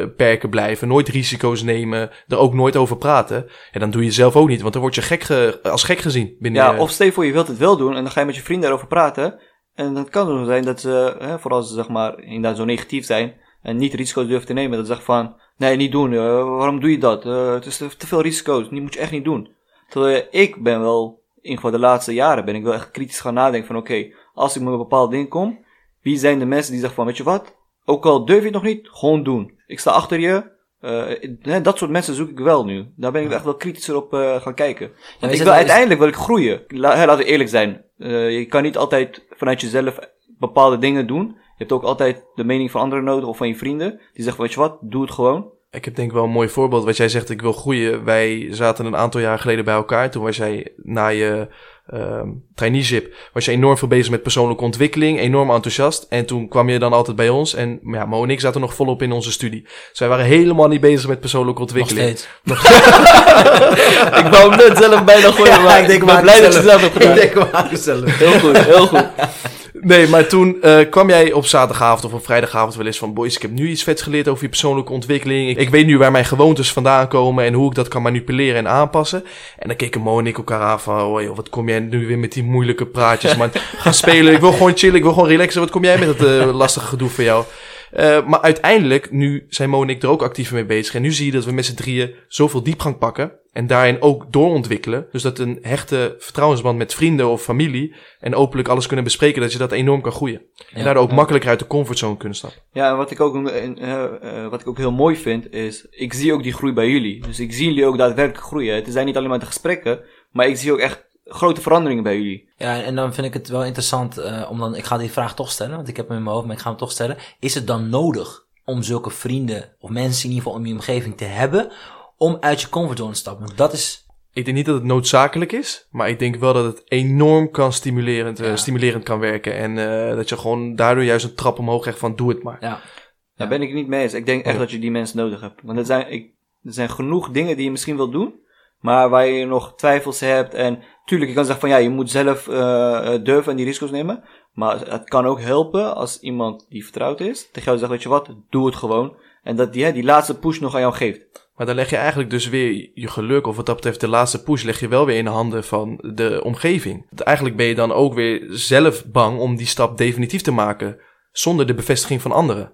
eh, perken blijven... nooit risico's nemen... er ook nooit over praten... Ja, dan doe je zelf ook niet. Want dan word je gek ge- als gek gezien. Binnen Ja, of stel voor je wilt het wel doen en dan ga je met je vrienden erover praten. En dan kan het zo zijn dat ze, hè, vooral als ze zeg maar inderdaad zo negatief zijn en niet risico's durven te nemen, dat ze zeggen van, nee, niet doen, eh, waarom doe je dat? Eh, het is te, te veel risico's, die moet je echt niet doen. Terwijl ik ben wel, in geval de laatste jaren, ben ik wel echt kritisch gaan nadenken van, oké, als ik met een bepaald ding kom, wie zijn de mensen die zeggen van, weet je wat, ook al durf je het nog niet, gewoon doen. Ik sta achter je. Eh, hè, dat soort mensen zoek ik wel nu. Daar ben ik echt wel kritischer op eh, gaan kijken. Want ik wil uiteindelijk wil ik groeien. La, laten we eerlijk zijn. Eh, je kan niet altijd vanuit jezelf bepaalde dingen doen. Je hebt ook altijd de mening van anderen nodig of van je vrienden. Die zeggen, weet je wat, doe het gewoon. Ik heb denk ik wel een mooi voorbeeld. Wat jij zegt, ik wil groeien. Wij zaten een aantal jaar geleden bij elkaar. Toen was jij na je ehm traineeship, was je enorm veel bezig met persoonlijke ontwikkeling. Enorm enthousiast. En toen kwam je dan altijd bij ons. En ja, Mo en ik zaten nog volop in onze studie. Dus wij waren helemaal niet bezig met persoonlijke Nog ontwikkeling. steeds. ik wou hem net zelf bijna gooien, maar ik, ben blij dat je het zelf hebt gedaan. Ik denk maar zelf. Heel goed, heel goed. Nee, maar toen eh, kwam jij op zaterdagavond of op vrijdagavond wel eens van... Boys, ik heb nu iets vets geleerd over je persoonlijke ontwikkeling. Ik, ik weet nu waar mijn gewoontes vandaan komen en hoe ik dat kan manipuleren en aanpassen. En dan keken Mo en ik elkaar aan van... Oh, joh, wat kom jij nu weer met die moeilijke praatjes, man. Ga spelen, ik wil gewoon chillen, ik wil gewoon relaxen. Wat kom jij met dat eh, lastige gedoe voor jou? Eh, maar uiteindelijk, nu zijn Mo en ik er ook actief mee bezig. En nu zie je dat we met z'n drieën zoveel diepgang pakken. En daarin ook doorontwikkelen. Dus dat een hechte vertrouwensband met vrienden of familie. En openlijk alles kunnen bespreken. Dat je dat enorm kan groeien. en Ja. daardoor ook Ja. makkelijker uit de comfortzone kunnen stappen. Ja, en wat ik ook, eh, eh, wat ik ook heel mooi vind, is, ik zie ook die groei bij jullie. Dus ik zie jullie ook daadwerkelijk groeien. Het zijn niet alleen maar de gesprekken, maar ik zie ook echt grote veranderingen bij jullie. Ja, en dan vind ik het wel interessant eh, om dan, ik ga die vraag toch stellen, want ik heb hem in mijn hoofd, maar ik ga hem toch stellen. Is het dan nodig om zulke vrienden of mensen in ieder geval in je omgeving te hebben om uit je comfortzone te stappen? Dat is, Ik denk niet dat het noodzakelijk is. Maar ik denk wel dat het enorm kan stimulerend, eh, stimulerend kan werken. En eh, dat je gewoon daardoor juist een trap omhoog krijgt van doe het maar. ja, Daar ben ik het niet mee eens. Ik denk echt Oh. dat je die mensen nodig hebt. Want er zijn, ik, er zijn genoeg dingen die je misschien wilt doen, maar waar je nog twijfels hebt. En tuurlijk, je kan zeggen van ja, je moet zelf eh, eh, durven en die risico's nemen. Maar het kan ook helpen als iemand die vertrouwd is, tegen jou zegt, weet je wat, doe het gewoon. En dat die, hè, die laatste push nog aan jou geeft. Maar dan leg je eigenlijk dus weer je geluk, of wat dat betreft de laatste push, leg je wel weer in de handen van de omgeving. Eigenlijk ben je dan ook weer zelf bang om die stap definitief te maken, zonder de bevestiging van anderen.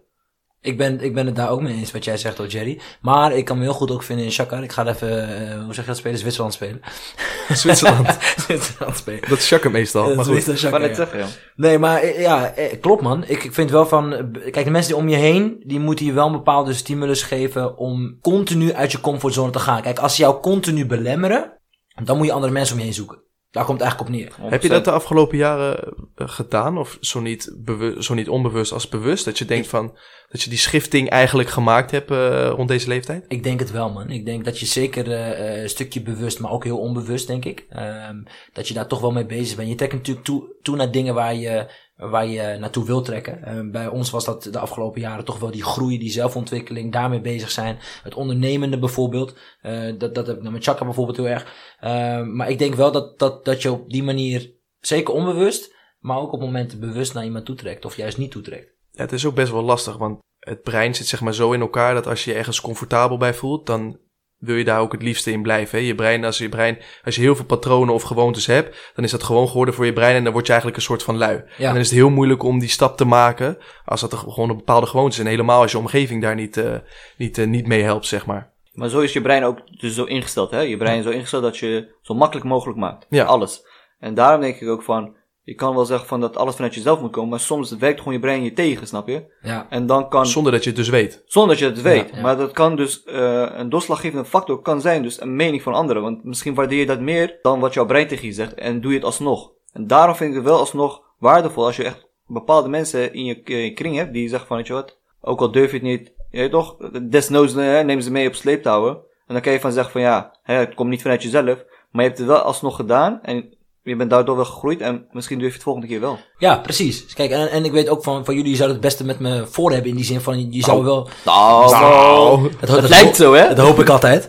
Ik ben, ik ben het daar ook mee eens wat jij zegt, oh Jerry. Maar ik kan me heel goed ook vinden in Shakar. Ik ga even, eh, hoe zeg je dat spelen? Zwitserland spelen. Zwitserland, Zwitserland spelen. dat is meestal. Dat Maar goed. meestal ja. zeggen, ja. Nee, maar eh, ja, eh, klopt man. Ik, ik vind wel van, kijk, de mensen die om je heen, die moeten je wel een bepaalde stimulus geven om continu uit je comfortzone te gaan. Kijk, als ze jou continu belemmeren, dan moet je andere mensen om je heen zoeken. Daar komt het eigenlijk op neer. Heb je dat de afgelopen jaren eh, gedaan? Of zo niet, zo niet onbewust als bewust? Dat je denkt van, dat je die schifting eigenlijk gemaakt hebt eh, rond deze leeftijd? Ik denk het wel, man. Ik denk dat je zeker eh, eh, een stukje bewust, maar ook heel onbewust, denk ik. Ehm, dat je daar toch wel mee bezig bent. Je trekt natuurlijk toe, toe naar dingen waar je, waar je naartoe wil trekken. Ehm, bij ons was dat de afgelopen jaren toch wel die groei, die zelfontwikkeling, daarmee bezig zijn. Het ondernemende bijvoorbeeld. Eh, dat, dat heb ik nou met Chaka bijvoorbeeld heel erg. Ehm, maar ik denk wel dat, dat, dat je op die manier, zeker onbewust, maar ook op momenten bewust naar iemand toetrekt. Of juist niet toetrekt. Het is ook best wel lastig, want het brein zit zeg maar zo in elkaar dat als je je ergens comfortabel bij voelt, dan wil je daar ook het liefste in blijven. Hè? Je brein, als je brein, als je heel veel patronen of gewoontes hebt, dan is dat gewoon geworden voor je brein en dan word je eigenlijk een soort van lui. Ja. En dan is het heel moeilijk om die stap te maken als dat er gewoon een bepaalde gewoonte is. En helemaal als je omgeving daar niet, eh, niet, eh, niet mee helpt, zeg maar. Maar zo is je brein ook dus zo ingesteld, hè? Je brein is zo ingesteld dat je zo makkelijk mogelijk maakt. Ja. Alles. En daarom denk ik ook van, je kan wel zeggen van dat alles vanuit jezelf moet komen, maar soms werkt gewoon je brein je tegen, snap je? Ja. En dan kan, Zonder dat je het dus weet. zonder dat je het weet. Ja, ja. Maar dat kan dus, eh, een doorslaggevende factor kan zijn, dus een mening van anderen. Want misschien waardeer je dat meer dan wat jouw brein tegen je zegt en doe je het alsnog. En daarom vind ik het wel alsnog waardevol als je echt bepaalde mensen in je, in je kring hebt die zeggen van, weet je wat, ook al durf je het niet, je weet toch, desnoods eh, neem ze mee op sleeptouwen. En dan kan je van zeggen van ja, hè, het komt niet vanuit jezelf, maar je hebt het wel alsnog gedaan en je bent daardoor wel gegroeid en misschien durf je het volgende keer wel. Ja, precies. Kijk, en, en ik weet ook van, van jullie, je zou het beste met me voor hebben in die zin van, je zou wel... Nou, Nou, Dat, het lijkt zo hè? Dat hoop ik altijd.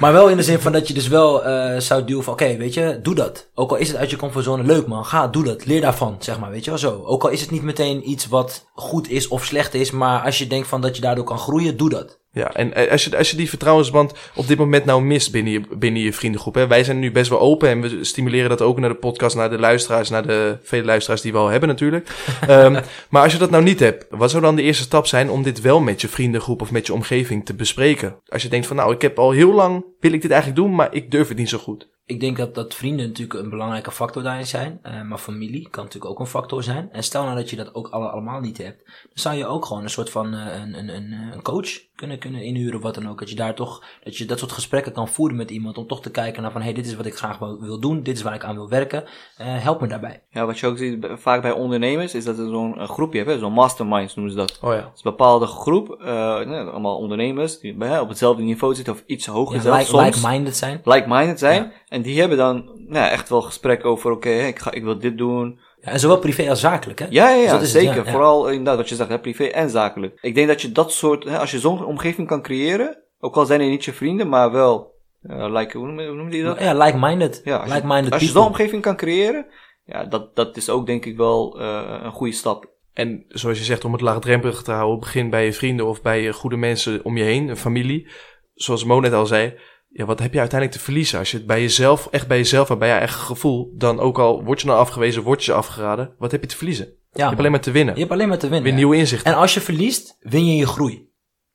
Maar wel in de zin van dat je dus wel eh, zou duwen van, oké, weet je, doe dat. Ook al is het uit je comfortzone leuk, man. Ga, doe dat. Leer daarvan, zeg maar, weet je wel zo. Ook al is het niet meteen iets wat goed is of slecht is, maar als je denkt van dat je daardoor kan groeien, doe dat. Ja, en eh, als je, als je die vertrouwensband op dit moment nou mist binnen je, binnen je vriendengroep. Hè? Wij zijn nu best wel open en we stimuleren dat ook naar de podcast, naar de luisteraars, naar de vele luisteraars die we al hebben natuurlijk. Ehm, maar als je dat nou niet hebt, wat zou dan de eerste stap zijn om dit wel met je vriendengroep of met je omgeving te bespreken? Als je denkt van nou, ik heb al heel lang, wil ik dit eigenlijk doen, maar ik durf het niet zo goed. Ik denk dat, dat vrienden natuurlijk een belangrijke factor daarin zijn. eh, maar familie kan natuurlijk ook een factor zijn. En stel nou dat je dat ook alle, allemaal niet hebt. Dan zou je ook gewoon een soort van eh, een, een, een, een coach kunnen, kunnen inhuren of wat dan ook. Dat je daar toch, dat je dat soort gesprekken kan voeren met iemand. Om toch te kijken naar van, hey, dit is wat ik graag wil, wil doen. Dit is waar ik aan wil werken. Eh, help me daarbij. Ja, wat je ook ziet vaak bij ondernemers is dat er zo'n groepje hebt, hè, zo'n masterminds noemen ze dat. Oh ja. Het is een bepaalde groep, eh, nee, allemaal ondernemers die op hetzelfde niveau zitten of iets hoger Ja, zelfs like- soms. like-minded zijn. like-minded zijn. En die hebben dan nou, echt wel gesprekken over, oké, hè, ik, ga, ik wil dit doen. Ja, en zowel privé als zakelijk, hè? Ja, ja, Dus ja dat is het, zeker. ja. Vooral inderdaad wat je zegt, hè, privé en zakelijk. Ik denk dat je dat soort, hè, als je zo'n omgeving kan creëren, ook al zijn die niet je vrienden, maar wel, eh, like, hoe noem, hoe noem je dat? Ja, like-minded. Ja, als je, like-minded als je people. zo'n omgeving kan creëren, ja, dat, dat is ook denk ik wel eh, een goede stap. En zoals je zegt, om het laagdrempelig te houden, begin bij je vrienden of bij je goede mensen om je heen, een familie. Zoals Mo net al zei, ja, wat heb je uiteindelijk te verliezen? Als je het bij jezelf, echt bij jezelf hebt, bij je eigen gevoel, dan ook al word je nou afgewezen, word je afgeraden, wat heb je te verliezen? je Ja, hebt man. alleen maar te winnen. je hebt alleen maar te winnen. Ja. nieuwe inzichten. En als je verliest, win je je groei.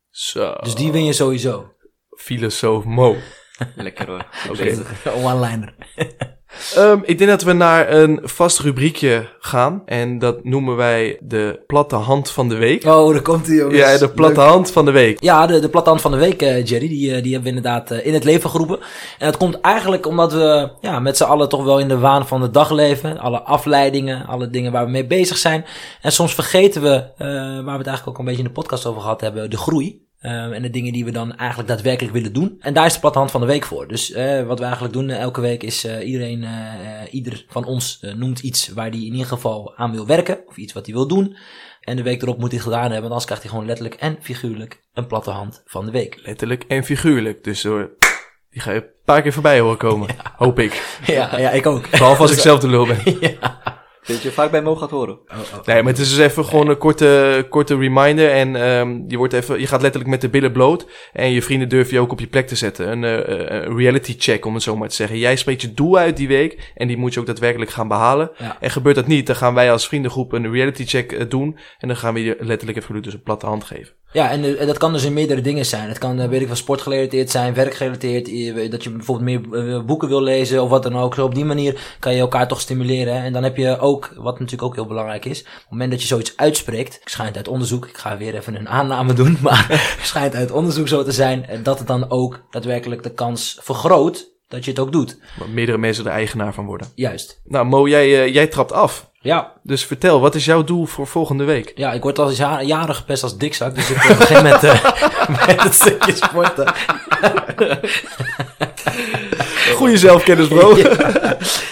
Zo. Dus die win je sowieso. Filosoof Mo. Lekker hoor. Oké. One-liner. Ehm, ik denk dat we naar een vast rubriekje gaan. En dat noemen wij de platte hand van de week. Oh, daar komt hij, jongens. Ja, de platte Leuk. hand van de week. Ja, de, de platte hand van de week, eh, Jerry, die, eh, die hebben we inderdaad eh, in het leven geroepen. En dat komt eigenlijk omdat we ja, met z'n allen toch wel in de waan van de dag leven. Alle afleidingen, alle dingen waar we mee bezig zijn. En soms vergeten we, eh, waar we het eigenlijk ook een beetje in de podcast over gehad hebben, de groei. Eh, en de dingen die we dan eigenlijk daadwerkelijk willen doen. En daar is de platte hand van de week voor. Dus eh, wat we eigenlijk doen eh, elke week is eh, iedereen, ieder van ons noemt iets waar hij in ieder geval aan wil werken. Of iets wat hij wil doen. En de week erop moet hij gedaan hebben. Want anders krijgt hij gewoon letterlijk en figuurlijk een platte hand van de week. Letterlijk en figuurlijk. Dus hoor, die ga je een paar keer voorbij horen komen. Hoop ik. Ja, ja ik ook. Behalve als ik zelf de lul ben. Dat je vaak bij Mo gaat horen. Nee, maar het is dus even gewoon een korte, korte reminder. En ehm, je, wordt even, je gaat letterlijk met de billen bloot. En je vrienden durf je ook op je plek te zetten. Een eh, eh, reality check, om het zo maar te zeggen. Jij spreekt je doel uit die week. En die moet je ook daadwerkelijk gaan behalen. Ja. En gebeurt dat niet, dan gaan wij als vriendengroep een reality check eh, doen. En dan gaan we je letterlijk even dus een platte hand geven. Ja, en eh, dat kan dus in meerdere dingen zijn. Het kan, eh, weet ik wel, sportgerelateerd zijn, werkgerelateerd. Dat je bijvoorbeeld meer eh, boeken wil lezen of wat dan ook. Zo op die manier kan je elkaar toch stimuleren. hè. En dan heb je ook, wat natuurlijk ook heel belangrijk is, op het moment dat je zoiets uitspreekt, schijnt uit onderzoek, ik ga weer even een aanname doen, maar schijnt uit onderzoek zo te zijn, dat het dan ook daadwerkelijk de kans vergroot dat je het ook doet. Waar meerdere mensen er eigenaar van worden. Juist. Nou, Mo, jij, jij trapt af. Ja, Dus vertel, wat is jouw doel voor volgende week? ja, ik word al jaren, jaren gepest als dikzak, dus ik begin met, eh, met het stukje sporten. Goeie zelfkennis, bro.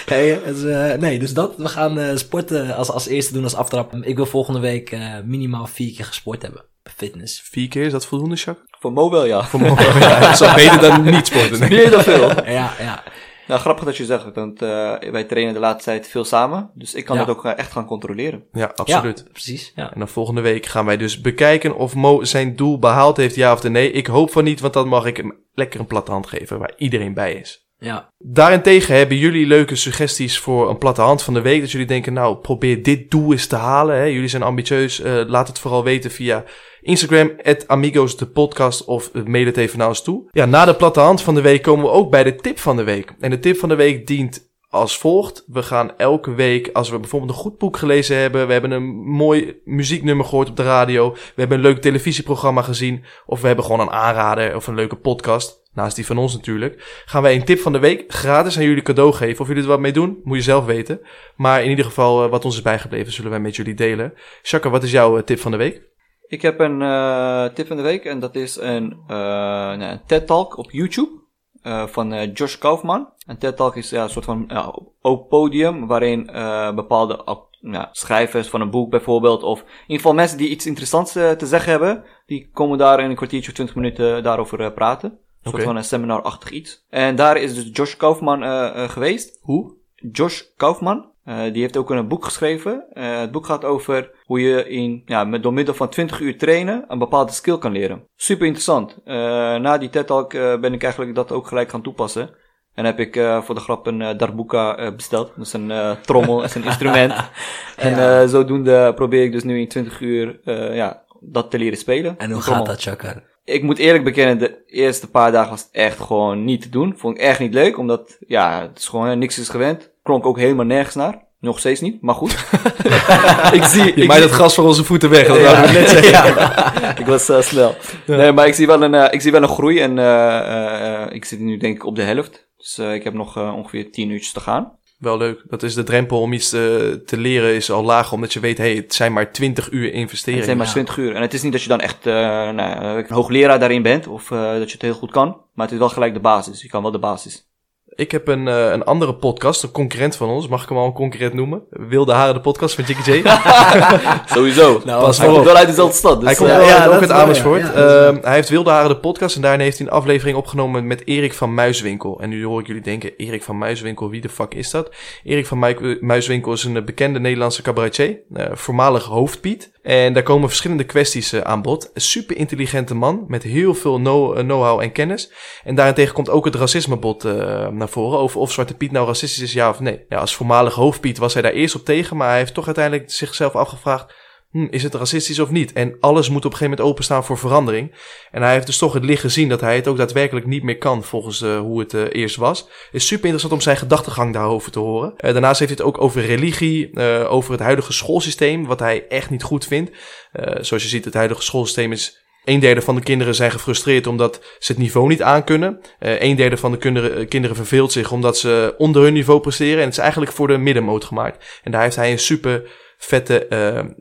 Nee, het is, eh, nee, dus dat. We gaan eh, sporten als, als eerste doen als aftrap. Ik wil volgende week eh, minimaal vier keer gesport hebben. Fitness. Vier keer, is dat voldoende, Jacques? Voor Mo wel, ja. Voor Mo, ja, dat is al beter dan niet sporten. nee. Meer dan veel. Ja, ja. Nou, grappig dat je zegt, want eh, wij trainen de laatste tijd veel samen. Dus ik kan Ja. dat ook eh, echt gaan controleren. Ja, absoluut. Ja, precies. Ja. En dan volgende week gaan wij dus bekijken of Mo zijn doel behaald heeft, ja of nee. Ik hoop van niet, want dan mag ik hem lekker een platte hand geven waar iedereen bij is. Ja. Daarentegen hebben jullie leuke suggesties voor een platte hand van de week. Dat jullie denken, nou, probeer dit doel eens te halen. Hè. Jullie zijn ambitieus. Eh, laat het vooral weten via Instagram, amigos de podcast of eh, mail het even naar ons toe. Ja, na de platte hand van de week komen we ook bij de tip van de week. En de tip van de week dient als volgt. We gaan elke week, als we bijvoorbeeld een goed boek gelezen hebben, we hebben een mooi muzieknummer gehoord op de radio, we hebben een leuk televisieprogramma gezien, of we hebben gewoon een aanrader of een leuke podcast, naast die van ons natuurlijk, gaan wij een tip van de week gratis aan jullie cadeau geven. Of jullie er wat mee doen, moet je zelf weten. Maar in ieder geval, eh, wat ons is bijgebleven, zullen wij met jullie delen. Shaka, wat is jouw eh, tip van de week? Ik heb een eh, tip van de week en dat is een, nou, een TED-talk op YouTube van Josh Kaufman. Een TED-talk is ja, een soort van ja, podium waarin bepaalde ja, schrijvers van een boek bijvoorbeeld of in ieder geval mensen die iets interessants te zeggen hebben, die komen daar in een kwartiertje of twintig minuten daarover praten. Soort Oké. van een seminarachtig iets. En daar is dus Josh Kaufman eh, eh, geweest. Hoe? Josh Kaufman. Eh, die heeft ook een boek geschreven. Eh, het boek gaat over hoe je in, ja, met, door middel van 20 uur trainen een bepaalde skill kan leren. Super interessant. Eh, na die TED Talk ben ik eigenlijk dat ook gelijk gaan toepassen. En heb ik eh, voor de grap een darbuka besteld. Dat is een eh, trommel, is een instrument. En Ja. eh, zodoende probeer ik dus nu in 20 uur eh, ja, dat te leren spelen. En hoe gaat dat, Chakar? Ik moet eerlijk bekennen, de eerste paar dagen was het echt gewoon niet te doen. Vond ik echt niet leuk, omdat, ja, het is gewoon niks is gewend. Klonk ook helemaal nergens naar. Nog steeds niet, maar goed. ik zie, Je ik maait het gras voor onze voeten weg. Dat Ja. we net zeggen. ik was eh, snel. Nee, maar ik zie wel een, eh, ik zie wel een groei en eh, ik zit nu denk ik op de helft. Dus eh, ik heb nog eh, ongeveer 10 uurtjes te gaan. Wel leuk. Dat is de drempel om iets te, te leren is al laag, omdat je weet, hey, het zijn maar 20 uur Het investering. zijn maar ja. 20 uur. En het is niet dat je dan echt eh, nou, een hoogleraar daarin bent of eh, dat je het heel goed kan. Maar het is wel gelijk de basis. Je kan wel de basis. Ik heb een, eh, een andere podcast, een concurrent van ons, mag ik hem al een concurrent noemen? Wilde Haren, de podcast van Jiggy J. Sowieso. Nou, Pas Hij komt wel uit dezelfde stad. Dus, hij komt eh, wel ja, uit, ook uit Amersfoort. ja. Ja, Ehm, hij heeft Wilde Haren, de podcast, en daarin heeft hij een aflevering opgenomen met Erik van Muiswinkel. En nu hoor ik jullie denken, Erik van Muiswinkel, wie de fuck is dat? Erik van Mu- Muiswinkel is een bekende Nederlandse cabaretier, eh, voormalig hoofdpiet. En daar komen verschillende kwesties eh, aan bod. Een super intelligente man met heel veel eh, know-how en kennis. En daarentegen komt ook het racismebod eh, naar voren. Over of Zwarte Piet nou racistisch is, ja of nee. Ja, als voormalig hoofdpiet was hij daar eerst op tegen. Maar hij heeft toch uiteindelijk zichzelf afgevraagd. Hm, is het racistisch of niet? En alles moet op een gegeven moment openstaan voor verandering. En hij heeft dus toch het licht gezien dat hij het ook daadwerkelijk niet meer kan volgens uh, hoe het uh, eerst was. is super interessant om zijn gedachtegang daarover te horen. Uh, daarnaast heeft hij het ook over religie, over het huidige schoolsysteem, wat hij echt niet goed vindt. zoals je ziet, het huidige schoolsysteem is een derde van de kinderen zijn gefrustreerd omdat ze het niveau niet aankunnen. Uh, een derde van de kinderen, kinderen verveelt zich omdat ze onder hun niveau presteren. En het is eigenlijk voor de middenmoot gemaakt. En daar heeft hij een super vette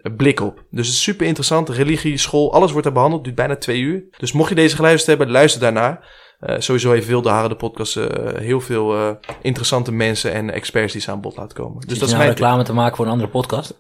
uh, blik op. Dus het is super interessant. Religie, school, alles wordt daar behandeld. duurt bijna twee uur. Dus mocht je deze geluisterd hebben, luister daarnaar. Uh, sowieso heeft Wilde Haren de podcast uh, heel veel interessante mensen en experts die ze aan bod laten komen. Dus dat is nou mijn reclame te maken voor een andere podcast.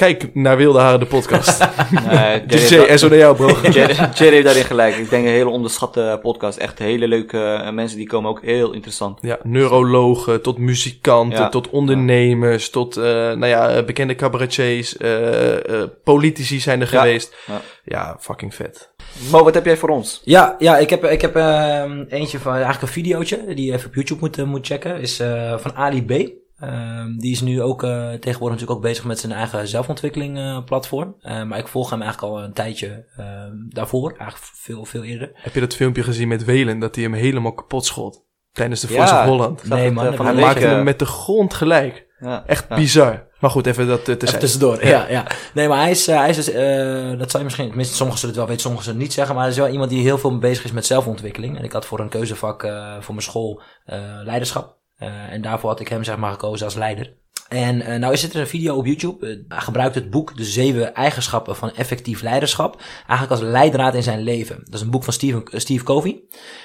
Kijk naar Wilde Haren, de podcast. nee, DJ, SO naar jou, bro. Jerry heeft daarin gelijk. Ik denk een hele onderschatte podcast. Echt hele leuke uh, mensen, die komen ook heel interessant. Ja, neurologen, tot muzikanten, tot ondernemers, tot uh, nou ja, bekende cabaretiers, uh, politici zijn er geweest. Ja. ja, fucking vet. Mo, wat heb jij voor ons? Ja, ja ik heb, ik heb ehm, eentje van eigenlijk een videootje, die je even op YouTube moet, moet checken. Is van Ali B. Um, die is nu ook uh, tegenwoordig natuurlijk ook bezig met zijn eigen zelfontwikkeling uh, platform. Uh, maar ik volg hem eigenlijk al een tijdje ehm, daarvoor, eigenlijk veel, veel eerder. Heb je dat filmpje gezien met Welen, dat hij hem helemaal kapot schot? Tijdens de Voice ja, of Holland. Nee man, hij maakte hem met de grond gelijk. Ja, Echt ja. bizar. Maar goed, even dat te even tussendoor. Ja. ja, Nee, maar hij is, hij is dus, dat zou je misschien, tenminste sommigen zullen het wel weten, sommigen zullen het niet zeggen, maar hij is wel iemand die heel veel bezig is met zelfontwikkeling. En ik had voor een keuzevak voor mijn school leiderschap. Uh, en daarvoor had ik hem zeg maar gekozen als leider. En uh, nou is er een video op YouTube. Uh, hij gebruikt het boek De Zeven Eigenschappen van Effectief Leiderschap. Eigenlijk als leidraad in zijn leven. Dat is een boek van Steve, Steve Covey.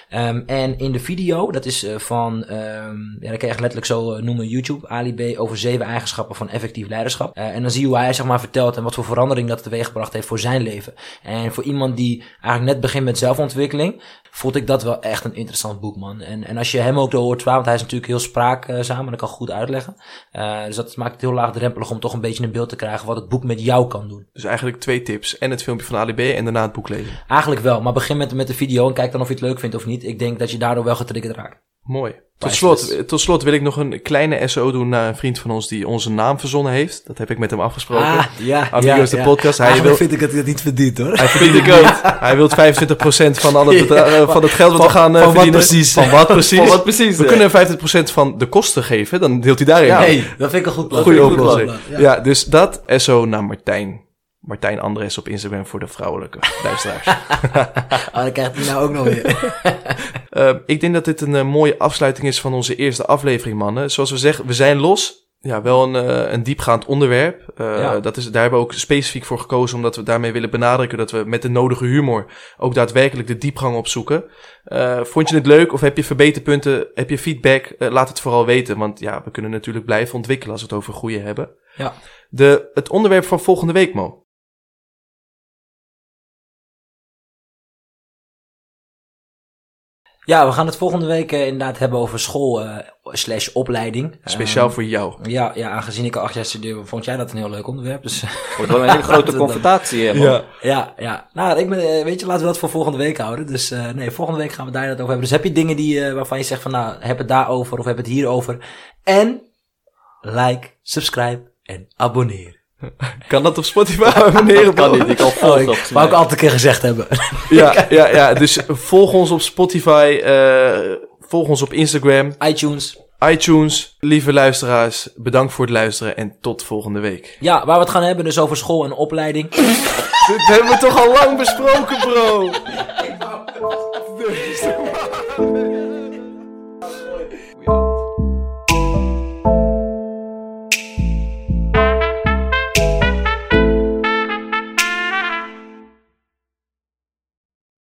Um, en in de video, dat is van, um, ja, dat kan je echt letterlijk zo noemen, YouTube, Ali B. over zeven eigenschappen van effectief leiderschap. en dan zie je hoe hij zeg maar vertelt en wat voor verandering dat teweeggebracht heeft voor zijn leven. En voor iemand die eigenlijk net begint met zelfontwikkeling, vond ik dat wel echt een interessant boek, man. En, en als je hem ook hoort want hij is natuurlijk heel spraakzaam en dat kan goed uitleggen. Dus dat maakt het heel laagdrempelig om toch een beetje een beeld te krijgen wat het boek met jou kan doen. Dus eigenlijk twee tips. En het filmpje van Ali B en daarna het boek lezen. Eigenlijk wel, maar begin met, met de video en kijk dan of je het leuk vindt of niet. Ik denk dat je daardoor wel getriggerd raakt. Mooi. Tot slot, tot slot wil ik nog een kleine SO doen naar een vriend van ons die onze naam verzonnen heeft. Dat heb ik met hem afgesproken. Ah, ja, Amigos ja, de podcast. Hij wil, vind ik dat hij dat niet verdient hoor. Hij verdient het ook. Hij wil 25% van, al het uh, van het geld wat we gaan van verdienen. Wat precies. Van wat precies. van wat precies. We kunnen hem 25% van de kosten geven. Dan deelt hij daarin. Ja, hey, dat vind ik een goed plan. Goede oplossing. Ja. dus dat SO naar Martijn. Martijn Andres op Instagram voor de vrouwelijke luisteraars. oh, dan krijgt hij nou ook nog weer. Uh, ik denk dat dit een uh, mooie afsluiting is van onze eerste aflevering, mannen. Zoals we zeggen, we zijn los. Ja, wel een, uh, een diepgaand onderwerp. Ja. dat is, daar hebben we ook specifiek voor gekozen, omdat we daarmee willen benadrukken dat we met de nodige humor ook daadwerkelijk de diepgang opzoeken. vond je het leuk of heb je verbeterpunten, heb je feedback? laat het vooral weten, want ja, we kunnen natuurlijk blijven ontwikkelen als we het over groeien hebben. Ja. De, het onderwerp van volgende week, Mo. Ja, we gaan het volgende week uh, inderdaad hebben over school uh, slash opleiding. Speciaal um, voor jou. Ja, ja, aangezien ik al acht jaar studeer, vond jij dat een heel leuk onderwerp. Dus wordt wel een hele grote confrontatie. Ja. ja, ja. Nou, ik ben, weet je, laten we dat voor volgende week houden. Dus uh, nee, volgende week gaan we daar dat over hebben. Dus heb je dingen die, waarvan je zegt van, nou, heb het daarover of heb het hierover. En like, subscribe en abonneer. Kan dat op Spotify abonneren? kan niet, ik al volgen. Oh, wou ik altijd een keer gezegd hebben. ja, ja, ja, dus volg ons op Spotify, uh, volg ons op Instagram. iTunes. iTunes, lieve luisteraars, bedankt voor het luisteren en tot volgende week. Ja, waar we het gaan hebben dus over school en opleiding. Dit hebben we toch al lang besproken, bro.